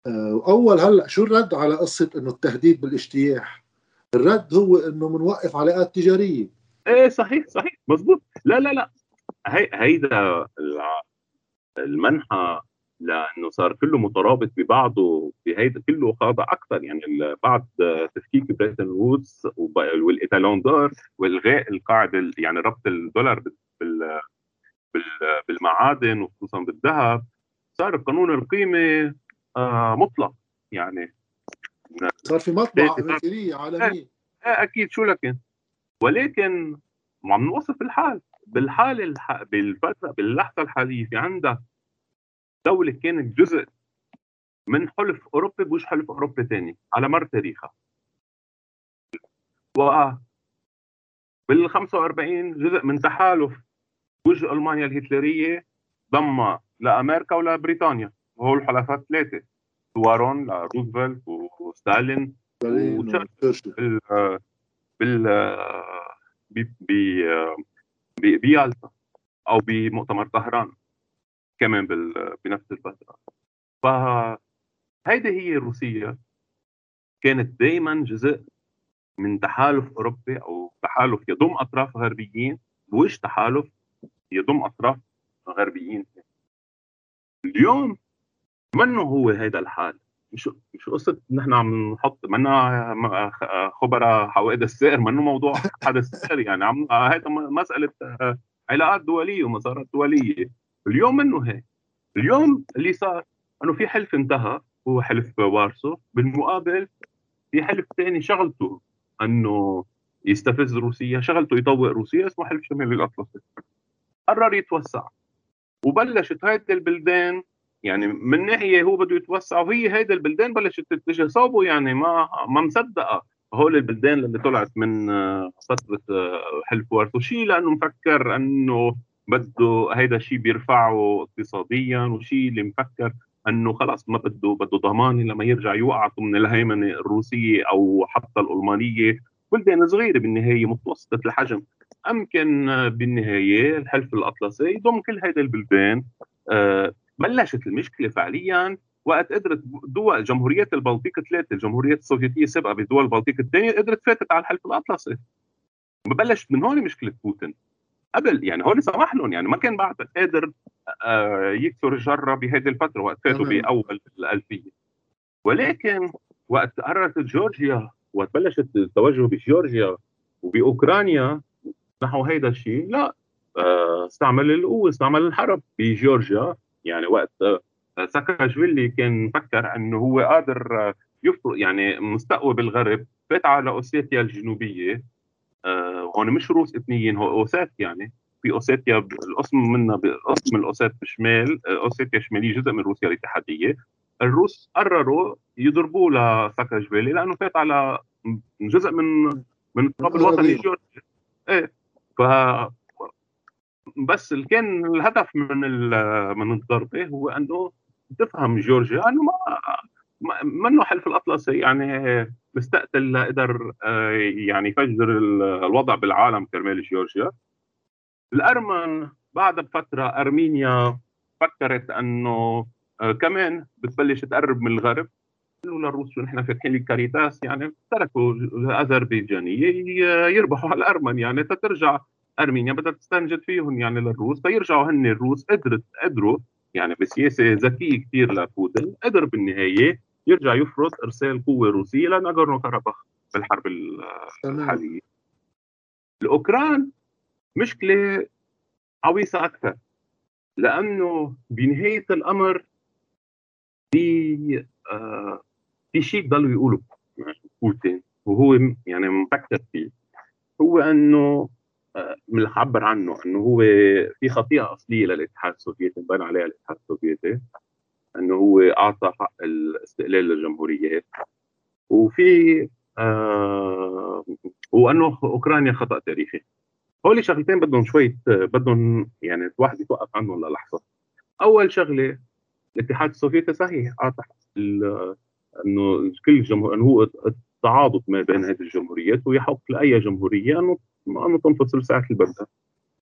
آه، أول هلأ شو الرد على قصة أنه التهديد بالاجتياح؟ الرد هو أنه منوقف علاقات تجارية. إيه صحيح صحيح مزبوط لا لا لا. هي هيدا المنحى لأنه صار كله مترابط ببعضه بهيدا كله خاضع أكثر يعني بعد تفكيك بريتون وودز وال étalon-or والغاء القاعدة يعني ربط الدولار بال بالمعادن وخصوصا بالذهب صار قانون القيمة آه مطلق. يعني صار في مطبعة امريكيه عالمية. إيه أكيد. شو لكن؟ ولكن عم نوصف الحال. بالحال الح... بالفترة باللحظة الحالية في عندك دولة كانت جزء من حلف أوروبي بوش حلف أوروبي ثاني على مر تاريخها. و بال 45 جزء من تحالف وجه ألمانيا الهتلرية ضم لأمريكا ولبريطانيا وهو الحلفاء الثلاثة وارون لروزفلت وستالين وتشرشل. بال بال بيالتا أو بمؤتمر طهران كمان بنفس الفترة. فهيدي هي روسيا كانت دائما جزء من تحالف أوروبي أو تحالف يضم أطراف غربيين بوش تحالف يضم أطراف غربيين؟ اليوم منه هو هذا الحال. مش مش قصة نحن عم نحط منا خبراء حوادث السائر منه موضوع حدث سائر يعني؟ عم هذا مسألة علاقات دولية ومسارات دولية. اليوم منه هيك؟ اليوم اللي صار إنه في حلف انتهى هو حلف وارسو. بالمقابل في حلف ثاني شغلته إنه يستفز روسيا شغلته يطوق روسيا اسمه حلف شمال الأطلسي. قرر يتوسع. وبلشت هيدي البلدان يعني من ناحية هو بده يتوسع وهي هيدي البلدان بلشت تتجه. صوبه يعني ما ما مصدقة هول البلدان اللي طلعت من فترة حلف وارسو شيء لأنه مفكر أنه بده هيدا الشيء بيرفعه اقتصاديا وشيء اللي مفكر أنه خلاص ما بده بده ضمان لما يرجع يوقع ضمن الهيمنة الروسية أو حتى الألمانية. بلدان صغيرة بالنهاية متوسطة الحجم. أمكن بالنهاية الحلف الأطلسي يضم كل هيدا البلدان بلشت المشكلة فعليا وقت قدرت دول جمهوريات البلطيق ثلاثة الجمهوريات السوفيتية السابقة بدول البلطيق الثانية قدرت فاتت على الحلف الأطلسي. ببلشت من هون مشكلة بوتين. قبل يعني هو سمح لهم يعني ما كان بعد قادر آه، يكسر الجرة بهذه الفترة وقت فاتوا بأول الألفية. ولكن وقت قررت جورجيا وقت بلشت التوجه بجورجيا وبأوكرانيا نحو هيدا الشيء لا آه، استعمل القوة استعمل الحرب بجورجيا. يعني وقت. ساكاشفيلي كان مفكر إنه هو قادر يفرق يعني مستقوي بالغرب فات على أوسيتيا الجنوبية. آه، هون مش روس إثنيين هو أوسات يعني. في أوسيتيا القسم منها قسم الأوسات بالشمال آه، أوسيتيا الشمالية جزء من روسيا الاتحادية. الروس قرروا يضربوه لساكاجفيلي لأنه فات على جزء من من التراب الوطني جورجيا إيه ف بس اللي كان الهدف من من الضربه هو أنه تفهم جورجيا أنه ما منه حلف الأطلسي يعني مستقتل قدر آه، يعني يفجر الوضع بالعالم كرمال جورجيا. الأرمن بعد بفترة أرمينيا فكرت أنه آه، كمان بتبلش تقرب من الغرب. قالوا للروس شو نحن فاتحين الكاريتاس يعني تركوا الاذربيجانيه يربحوا على الأرمن يعني تترجع أرمينيا بدها تستنجد فيهم يعني للروس فيرجعوا هن الروس قدرت قدروا يعني بسياسة ذكية كثير لبوتين قدر بالنهاية يرجع يفرض إرسال قوة روسية لناغورنو كاراباخ بالحرب الحالية. الأوكران مشكلة عويصة أكثر لأنه بنهاية الأمر في آه في شيء ضلوا يقولوا بوتين وهو يعني مفكر فيه. هو إنه من عبر عنه إنه هو في خطيئة أصلية للاتحاد السوفيتي انبنى عليها الاتحاد السوفيتي إنه هو أعطى حق الاستقلال للجمهوريات وفي آه وإنه أوكرانيا خطأ تاريخي. هول شغلتين بدهم شوي بدهم يعني الواحد يتوقف عنهم للحظة. أول شغلة الاتحاد السوفيتي صحيح أعطى إنه كل جمهور إنه هو التعاضد ما بين هذه الجمهوريات ويحق لأي جمهورية انه انه تنفصل ساعة البرده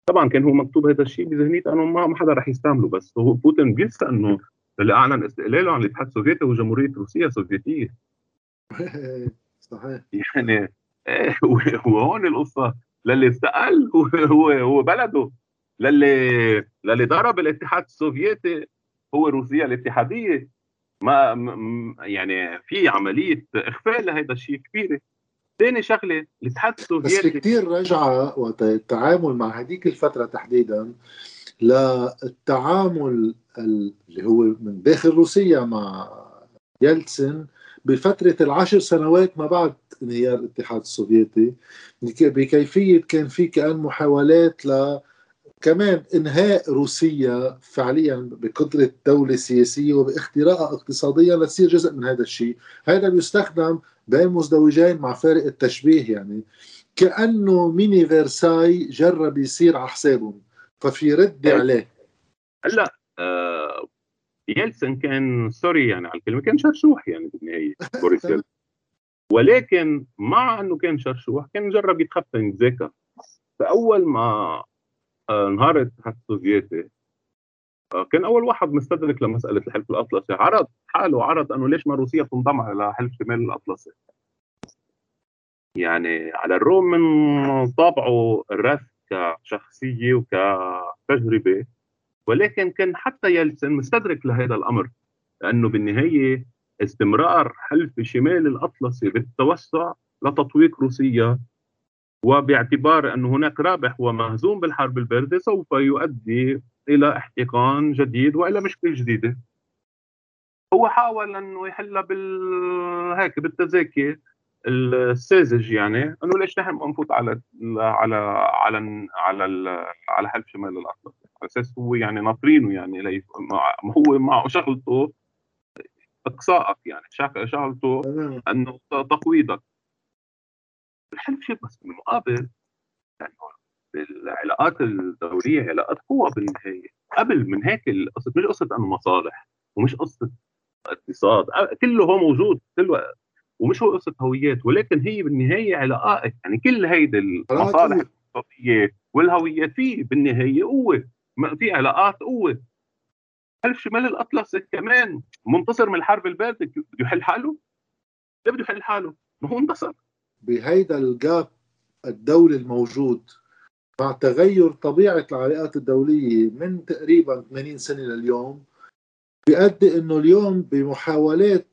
طبعا كان هو مكتوب هذا الشيء بذهنيته انه ما حدا رح يستعمله بس. هو بوتين بينسى أنه اللي أعلن استقلاله عن الاتحاد السوفيتي هو جمهوريه روسيا السوفيتية. [laughs] صحيح. يعني [laughs] إيه وهون القصة. للي استقل هو هو هو بلده. للي للي ضرب الاتحاد السوفيتي هو روسيا الاتحادية. ما يعني في عملية اخفاء لهذا الشيء كبيرة. ثاني شغلة الاتحاد السوفيتي بس كثير رجعة وقت التعامل مع هذيك الفترة تحديدا للتعامل اللي هو من داخل روسيا مع يلتسن بفترة العشر سنوات ما بعد انهيار الاتحاد السوفيتي بكيفية كان في كأن محاولات ل كمان إنهاء روسيا فعليا بقدرة دولة سياسية وباختراقها اقتصاديا لتصير جزء من هذا الشيء، هذا بيستخدم بين مزدوجين مع فارق التشبيه يعني. كأنه ميني فيرساي جرب يصير على حسابهم ففي رد إيه. عليه. هلأ آه يلسن كان سوري يعني على الكلمة كان شرشوح يعني بالنهايه [laughs] بوريس يلسن ولكن مع إنه كان شرشوح كان جرب يتخفى يتذاكى فأول ما انهار الاتحاد السوفيتي كان أول واحد مستدرك لمسألة الحلف الأطلسي. عرض حاله عرض أنه ليش ما روسيا تنضم على حلف شمال الأطلسي. يعني على الرغم من طابعه الرث كشخصية وكتجربة ولكن كان حتى يلسن مستدرك لهذا الأمر لأنه بالنهاية استمرار حلف شمال الأطلسي بالتوسع لتطويق روسيا وباعتبار أن هناك رابح ومهزوم بالحرب الباردة سوف يؤدي إلى احتقان جديد وإلى مشكلة جديدة هو حاول أنه يحلها بال هيك بالتزاكي الساذج يعني أنه ليش نحن ما نفوت على على على على على حلف شمال الأطلس؟ على أساس هو يعني ناطرينه يعني ليف هو معه شغلته إقصائك يعني شغلته أنه تقويضك. الحلف شيء بس بالمقابل يعني العلاقات الدوليه علاقات قوة بالنهاية قبل من هيك القصة مش قصة أنه مصالح ومش قصة اقتصاد كله هو موجود كله ومش هو قصة هويات ولكن هي بالنهاية علاقات يعني كل هيدي المصالح الاقتصاديه والهويات في بالنهاية قوة في علاقات قوة حلف شمال الأطلس كمان منتصر من الحرب البارده بده يحل حاله؟ ليه بده يحل حاله؟ ما هو انتصر بهيدا ال gap الدولي الموجود مع تغير طبيعة العلاقات الدولية من تقريبا 80 سنة لليوم بيؤدي إنه اليوم بمحاولات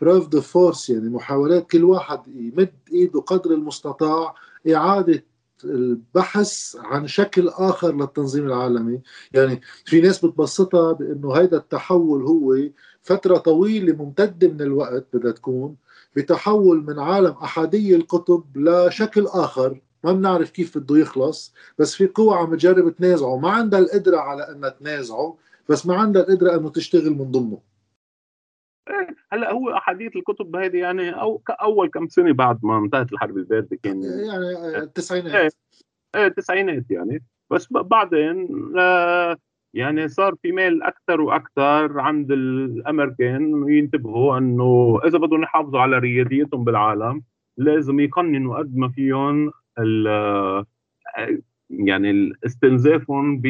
preuve de force يعني محاولات كل واحد يمد إيده قدر المستطاع إعادة البحث عن شكل آخر للتنظيم العالمي. يعني في ناس بتبسطها بإنه هيدا التحول هو فترة طويلة ممتدة من الوقت بدها تكون. بتحول من عالم أحادي القطب لشكل آخر. ما بنعرف كيف بده يخلص بس في قوى عم تجرب تنازعه. ما عندها القدرة على إنها تنازعه بس ما عندها القدرة إنه تشتغل من ضمنه. إيه، هلأ هو احاديه الكتب هذه يعني أو اول كم سنة بعد ما انتهت الحرب الباردة كان يعني التسعينات إيه التسعينات يعني. بس بعدين آه، يعني صار في ميل أكثر وأكثر عند الأمريكان ينتبهوا إنه إذا بدهم يحافظوا على رياديتهم بالعالم لازم يقننوا قد ما فيهم يعني استنزافهم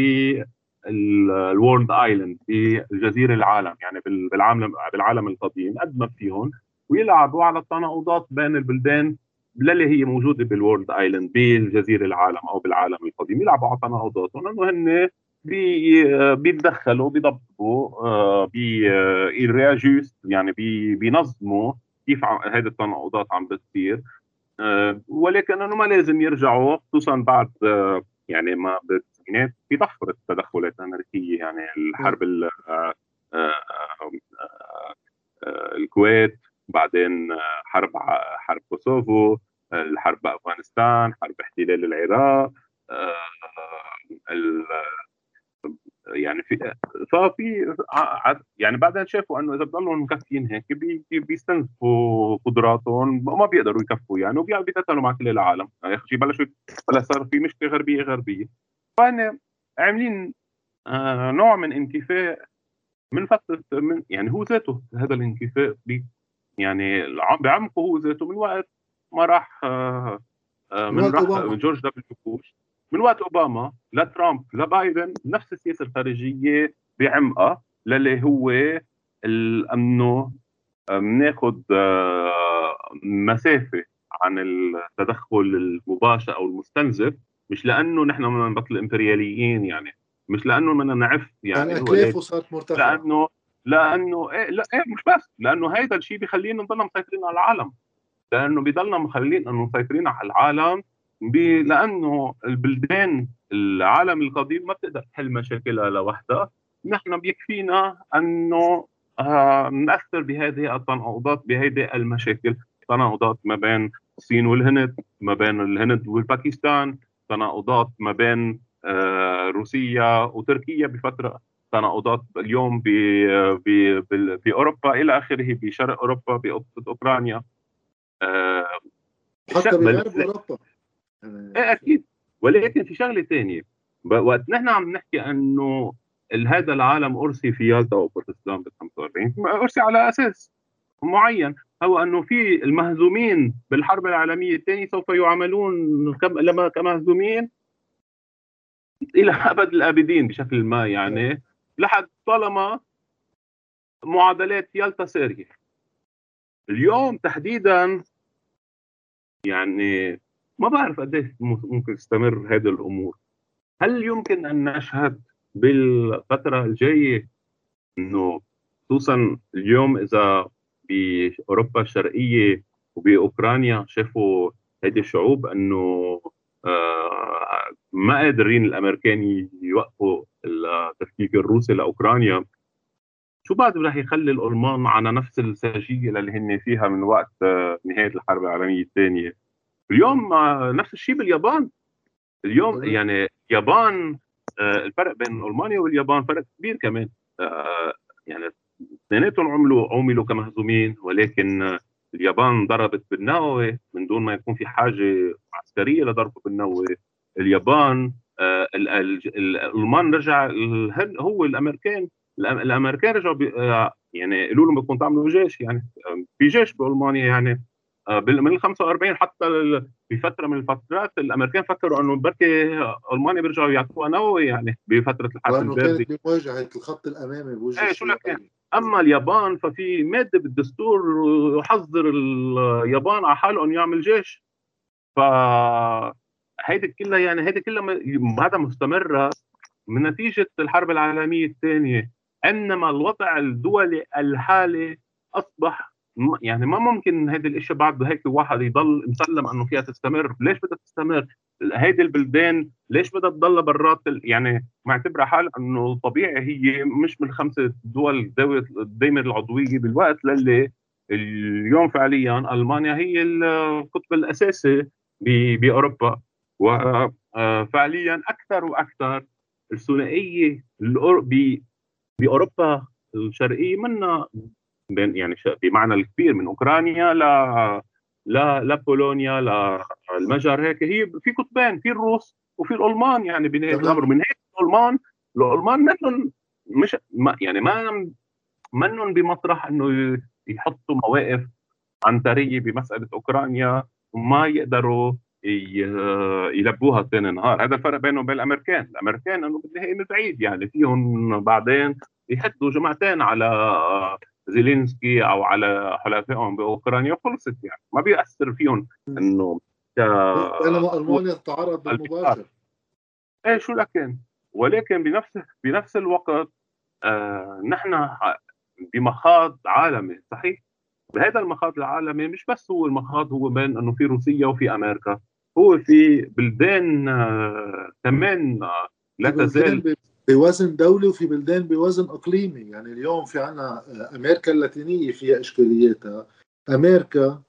بالورلد ايلاند في الجزيره العالم يعني بالعالم بالعالم القديم قد ما فيهم ويلعبوا على التناقضات بين البلدان للي هي موجودة بال world island بالجزيرة العالم أو بالعالم القديم يلعبوا على تناقضاتهم إنه هن بيتدخلوا بيضبطوا آه، بي réajuste يعني بينظموا كيف هذه التناقضات عم بتصير. آه، ولكن إنه ما لازم يرجعوا خصوصا بعد آه، يعني ما بالتسعينات في ضخ التدخلات الأمريكية يعني الحرب الكويت بعدين حرب حرب كوسوفو الحرب بأفغانستان حرب احتلال العراق يعني في ففي يعني بعدين شافوا إنه إذا بضلوا مكفيين هيك بيستنزفوا قدراتهم وما بيقدروا يكفوا يعني وبيتقاتلوا مع كل العالم. يعني شيء بلشوا بلا صار في مشكلة غربية غربية. فهن عاملين آه نوع من انكفاء من فتره من يعني هو ذاته هذا الانكفاء بي يعني بعمقه هو ذاته من وقت ما راح آه آه من راح من جورج دبليو بوش. من وقت أوباما لترامب لبايدن نفس السياسة الخارجية بعمقها للي هو انه بناخذ آه، مسافة عن التدخل المباشر أو المستنزف مش لأنه نحن بدنا نبطل امبرياليين يعني مش لأنه بدنا نعف يعني اكلافه صارت مرتفعه لأنه لأنه إيه لا إيه مش بس لأنه هذا الشيء بيخلينا نضلنا مسيطرين على العالم لأنه بيضلنا مخلين انه مسيطرين على العالم لأنه البلدان العالم القديم ما بتقدر تحل مشاكلها لوحدها. نحن بيكفينا أنه آه نأثر بهذه التناقضات بهذه المشاكل. تناقضات ما بين الصين والهند ما بين الهند والباكستان. تناقضات ما بين آه روسيا وتركيا بفترة. تناقضات اليوم في اوروبا إلى آخره بشرق أوروبا بقصه اوكرانيا آه حتى بغرب أوروبا. إيه أكيد. ولكن في شغلة ثانية وقت نحن عم نحكي إنه هذا العالم أرسي في يالطا وبورتسلام بال 45 أرسي على أساس معين. هو إنه في المهزومين بالحرب العالمية الثانية سوف يعاملون كمهزومين إلى [laughs] أبد الأبدين بشكل ما يعني. لحد طالما معادلات يالطا سارية. اليوم تحديدا يعني ما بعرف قديش ممكن تستمر هذه الأمور. هل يمكن أن نشهد بالفترة الجاية إنه خصوصا اليوم إذا بأوروبا الشرقية وبأوكرانيا شافوا هذه الشعوب إنه آه ما قادرين الأمريكان يوقفوا التفكيك الروسي لأوكرانيا. شو بعد رح يخلي الألمان على نفس السجية اللي هن فيها من وقت آه، نهاية الحرب العالمية الثانية؟ اليوم آه، نفس الشيء باليابان. اليوم يعني اليابان آه، الفرق بين ألمانيا واليابان فرق كبير كمان. آه، يعني اثنيناتهم عملوا عملوا كمهزومين ولكن اليابان ضربت بالنووي من دون ما يكون في حاجة عسكرية لضربه بالنووي. اليابان الألمان رجع هو الأمريكان الأمريكان رجعوا يعني قالوا لهم بدكم تعملوا جيش يعني في جيش بألمانيا يعني. من ال 45 حتى بفتره من الفترات الأمريكان فكروا إنه بركي ألمانيا بيرجعوا يعطوها نووي يعني بفترة الحرب البارده كانت بمواجهة الخط الأمامي بوجه إيه شو لك؟ أما اليابان ففي مادة بالدستور يحظر اليابان على حالهم يعمل جيش. ف هيدي كلها يعني هيدي كلها هذا مستمرة من نتيجة الحرب العالمية الثانية. إنما الوضع الدولي الحالي أصبح يعني ما ممكن هذه الاشياء بعد هيك واحد يضل مسلم إنه فيها تستمر. ليش بدها تستمر؟ هيدي البلدان ليش بدها تضل برات يعني معتبرة حال إنه طبيعي هي مش من خمسه دول الدائمه العضوية بالوقت للي اليوم فعليا ألمانيا هي القطب الأساسي بأوروبا. وفعليا آه، أكثر وأكثر الثنائية بأوروبا الشرقية منا بين يعني بمعنى الكبير من أوكرانيا ل لا لبولونيا للمجر هيك هي في قطبين في الروس وفي الألمان يعني بنهايه الأمر. من هيك الألمان الألمان منهم مش ما يعني ما منهم بمطرح إنه يحطوا مواقف عنترية بمسألة أوكرانيا وما يقدروا يلبوها ثاني نهار. هذا الفرق بينهم وبين الأمريكان. الأمريكان إنه بالنهاية بعيد يعني فيهم بعدين يحطوا جماعتين على زيلينسكي أو على حلفائهم بأوكرانيا خلصت يعني. ما بيأثر فيهم إنه بينما المانيا تعرض بالمباشر إيه شو لكن؟ ولكن بنفس بنفس الوقت آه نحن بمخاض عالمي صحيح؟ بهذا المخاض العالمي مش بس هو المخاض هو بين إنه في روسيا وفي أمريكا هو في بلدان آه كمان آه لا تزال بوزن دولي وفي بلدان بوزن إقليمي. يعني اليوم في عنا آه، أمريكا اللاتينية فيها اشكالياتها أمريكا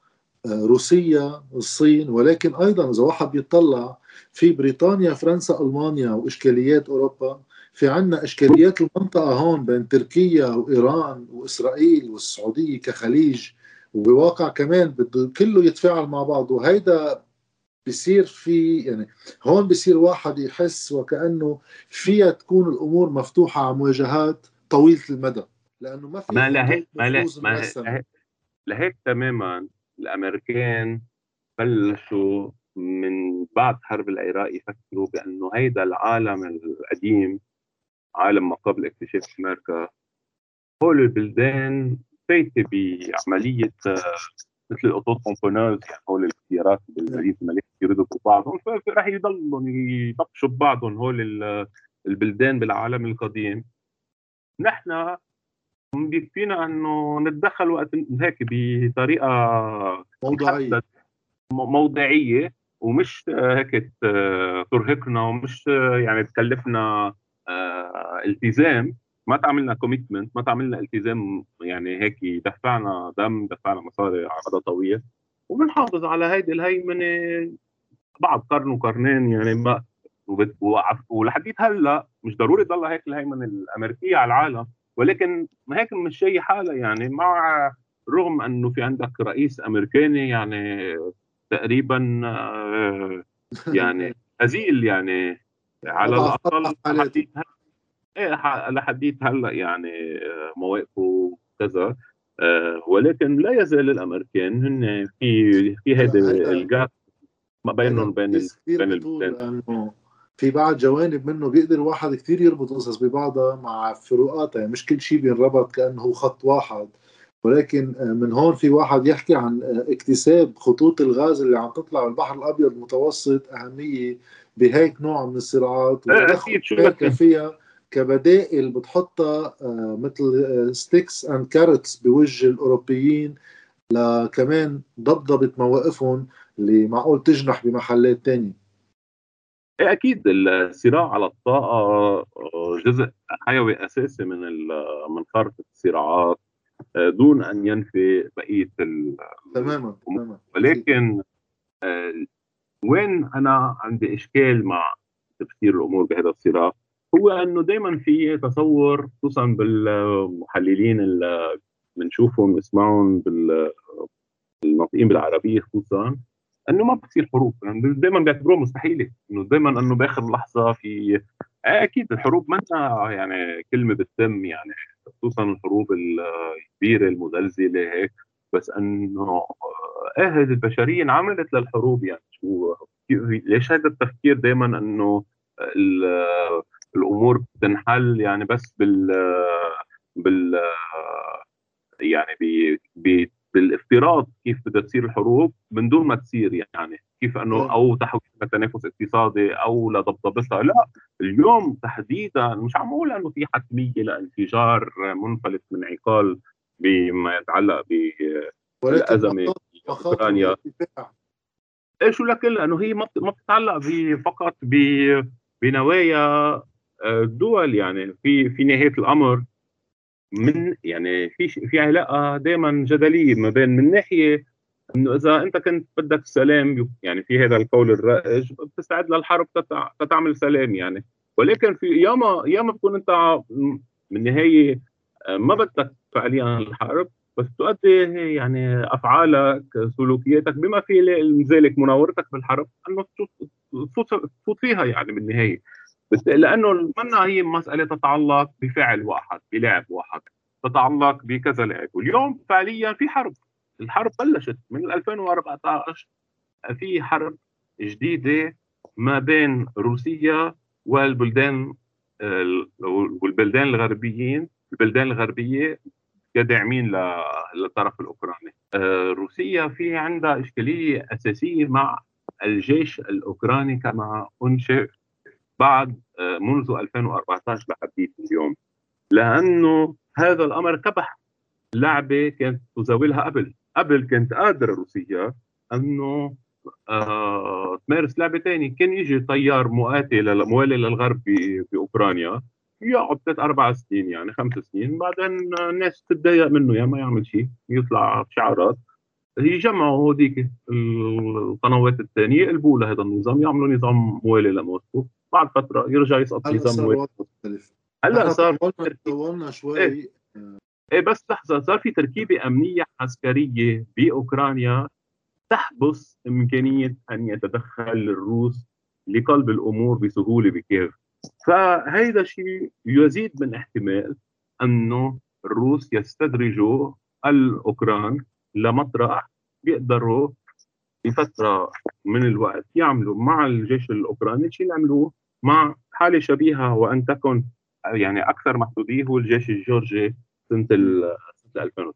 آه، روسيا الصين ولكن أيضا إذا واحد بيطلع في بريطانيا فرنسا ألمانيا وإشكاليات أوروبا في عنا إشكاليات المنطقة هون بين تركيا وإيران وإسرائيل والسعودية كخليج وبواقع كمان بده كله يتفاعل مع بعض. وهيدا بصير في يعني هون بصير واحد يحس وكأنه فيها تكون الأمور مفتوحة على مواجهات طويلة المدى لأنه ما في ما لهيك ما لهيك لهيك تماما. الأمريكان بلشوا من بعد حرب العراق يفكروا بأنه هيدا العالم القديم عالم ما قبل اكتشاف أمريكا هول البلدان فايتة بعملية مثل ال autos tamponneuses يعني هول السيارات بالمدينة الملاهي يردوا ببعضهم فراح يضلوا يطفشوا ببعضهم هول البلدان بالعالم القديم. نحن بيكفينا أنه نتدخل وقت هيك بطريقة موضوعيه موضعية ومش هيك ترهقنا ومش يعني تكلفنا آه، التزام. ما تعملنا commitment ما تعملنا التزام يعني هيك دفعنا دم دفعنا مصاري على مدى طويل. وبنحافظ على هيدي الهيمنة بعد قرن وقرنين يعني ما ولحديت هلأ مش ضروري تضل هيك الهيمنة الأمريكية على العالم. ولكن ما هيك مش شيء حالة يعني مع رغم إنه في عندك رئيس أمريكاني يعني تقريبا آه، يعني [laughs] هزيل يعني على الأقل لحديت إيه لحديت هلأ يعني آه، مواقفه كذا آه، ولكن لا يزال الأمريكان هن في في هذا الجاب ما بينهم بين بين البلدان. في بعض جوانب منه بيقدر واحد كثير يربط قصص ببعضها مع فروقاتها يعني مش كل شيء بينربط كأنه خط واحد. ولكن آه، من هون في واحد يحكي عن اكتساب خطوط الغاز اللي عم تطلع بالبحر الأبيض المتوسط أهمية بهيك نوع من الصراعات أكيد شو فيها كبدائل بتحطها آه، مثل sticks and carrots بوجه الأوروبيين لكمان ضبضبة مواقفهم اللي معقول تجنح بمحلات تانية. إيه أكيد الصراع على الطاقة آه، جزء حيوي أساسي من من خارطة الصراعات آه، دون أن ينفي بقية تماما تماما. ولكن وين أنا عندي إشكال مع تفسير الأمور بهذا الصراع؟ هو إنه دائما في تصور خصوصا بالمحللين اللي بنشوفهم نسمعهم بالناطقين بالعربية خصوصا إنه ما بتصير حروب. يعني دائما بيعتبروها مستحيلة. إنه دائما إنه بآخر لحظة في أكيد الحروب ما يعني كلمة بتتم يعني خصوصا الحروب الكبيرة المزلزلة هيك. بس إنه إيه البشرية انعملت للحروب يعني. شو ليش هذا التفكير دائما إنه الأمور بتنحل يعني بس بال بال يعني بالإفتراض كيف بدها تصير الحروب من دون ما تصير يعني. كيف إنه أو تحويل لتنافس اقتصادي أو لضبطبتها. لا اليوم تحديدا مش عم أقول إنه في حتمية لانفجار منفلت من عقال بما يتعلق بالازمه اوكرانيا إيش لك إنه هي ما بتتعلق فقط بنوايا الدول يعني في في نهايه الامر من يعني في في علاقه دائما جدليه ما بين من ناحيه انه اذا انت كنت بدك سلام يعني في هذا القول الرائج بتستعد للحرب تتعمل سلام يعني ولكن في ياما ياما بتكون انت من نهايه ما بدك فعليا الحرب بس تؤدي يعني افعالك سلوكياتك بما في ذلك مناورتك بالحرب انه تفوت فيها يعني بالنهايه بس لأنه منا هي مسألة تتعلق بفعل واحد بلاعب واحد تتعلق بكذا لاعب. واليوم فعليا في حرب. الحرب بلشت من 2014 في حرب جديدة ما بين روسيا والبلدان والبلدان الغربيين. البلدان الغربية كداعمين للطرف الأوكراني. آه، روسيا في عندها إشكالية أساسية مع الجيش الأوكراني كما أنشئ بعد آه، منذ 2014 لحديث اليوم. لأنه هذا الأمر كبح. لعبة كانت تزاولها قبل قبل كانت قادرة روسيا أنه آه تمارس لعبة ثانية كان يجي طيار مقاتل موالي للغرب باوكرانيا يقعد ثلاث أربع سنين يعني خمس سنين. بعدين الناس تتضايق منه. يا ما يعمل شيء. يطلع شعارات يجمعوا هوديك القنوات الثانية يقلبوا لهذا النظام. يعملوا نظام موالي لموسكو. بعد فترة يرجع يسقط نظام موالي هلا صار طولنا شوي. إيه, إيه بس لحظة صار في تركيبة أمنية عسكرية بأوكرانيا تحبس إمكانية أن يتدخل الروس لقلب الأمور بسهولة بكيف فهيدا الشيء يزيد من احتمال أنه الروس يستدرجوا الأوكران لمطرح بيقدروا بفترة من الوقت يعملوا مع الجيش الأوكراني الشيء اللي عملوه مع حالة شبيهة وأن تكن يعني أكثر محدوديه هو الجيش الجورجي سنة سنة 2008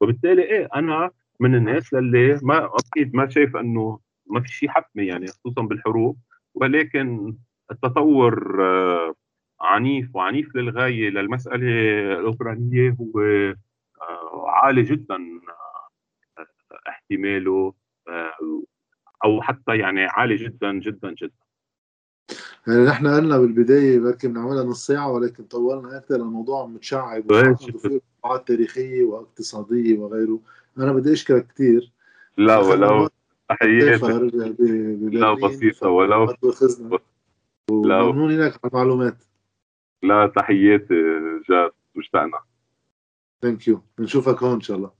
وبالتالي إيه أنا من الناس اللي ما أكيد ما شايف إنه ما في شيء حتمي يعني خصوصا بالحروب. ولكن التطور آه، عنيف وعنيف للغاية للمسألة الأوكرانية هو آه، عالي جدا آه، احتماله أو حتى يعني عالي جدا جدا جدا. يعني نحن قلنا بالبداية بركي بنعملها نص ساعة ولكن طولنا أكثر الموضوع متشعب وفيه تاريخية واقتصادية وغيره. أنا بدي أشكرك كثير لا ولو. تحياتي لا بسيطة ولو. لا. ممنون لك على المعلومات. لا تحياتي جاد مشتاقنا. ثانك يو بنشوفك هون إن شاء الله.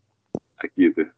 أكيد.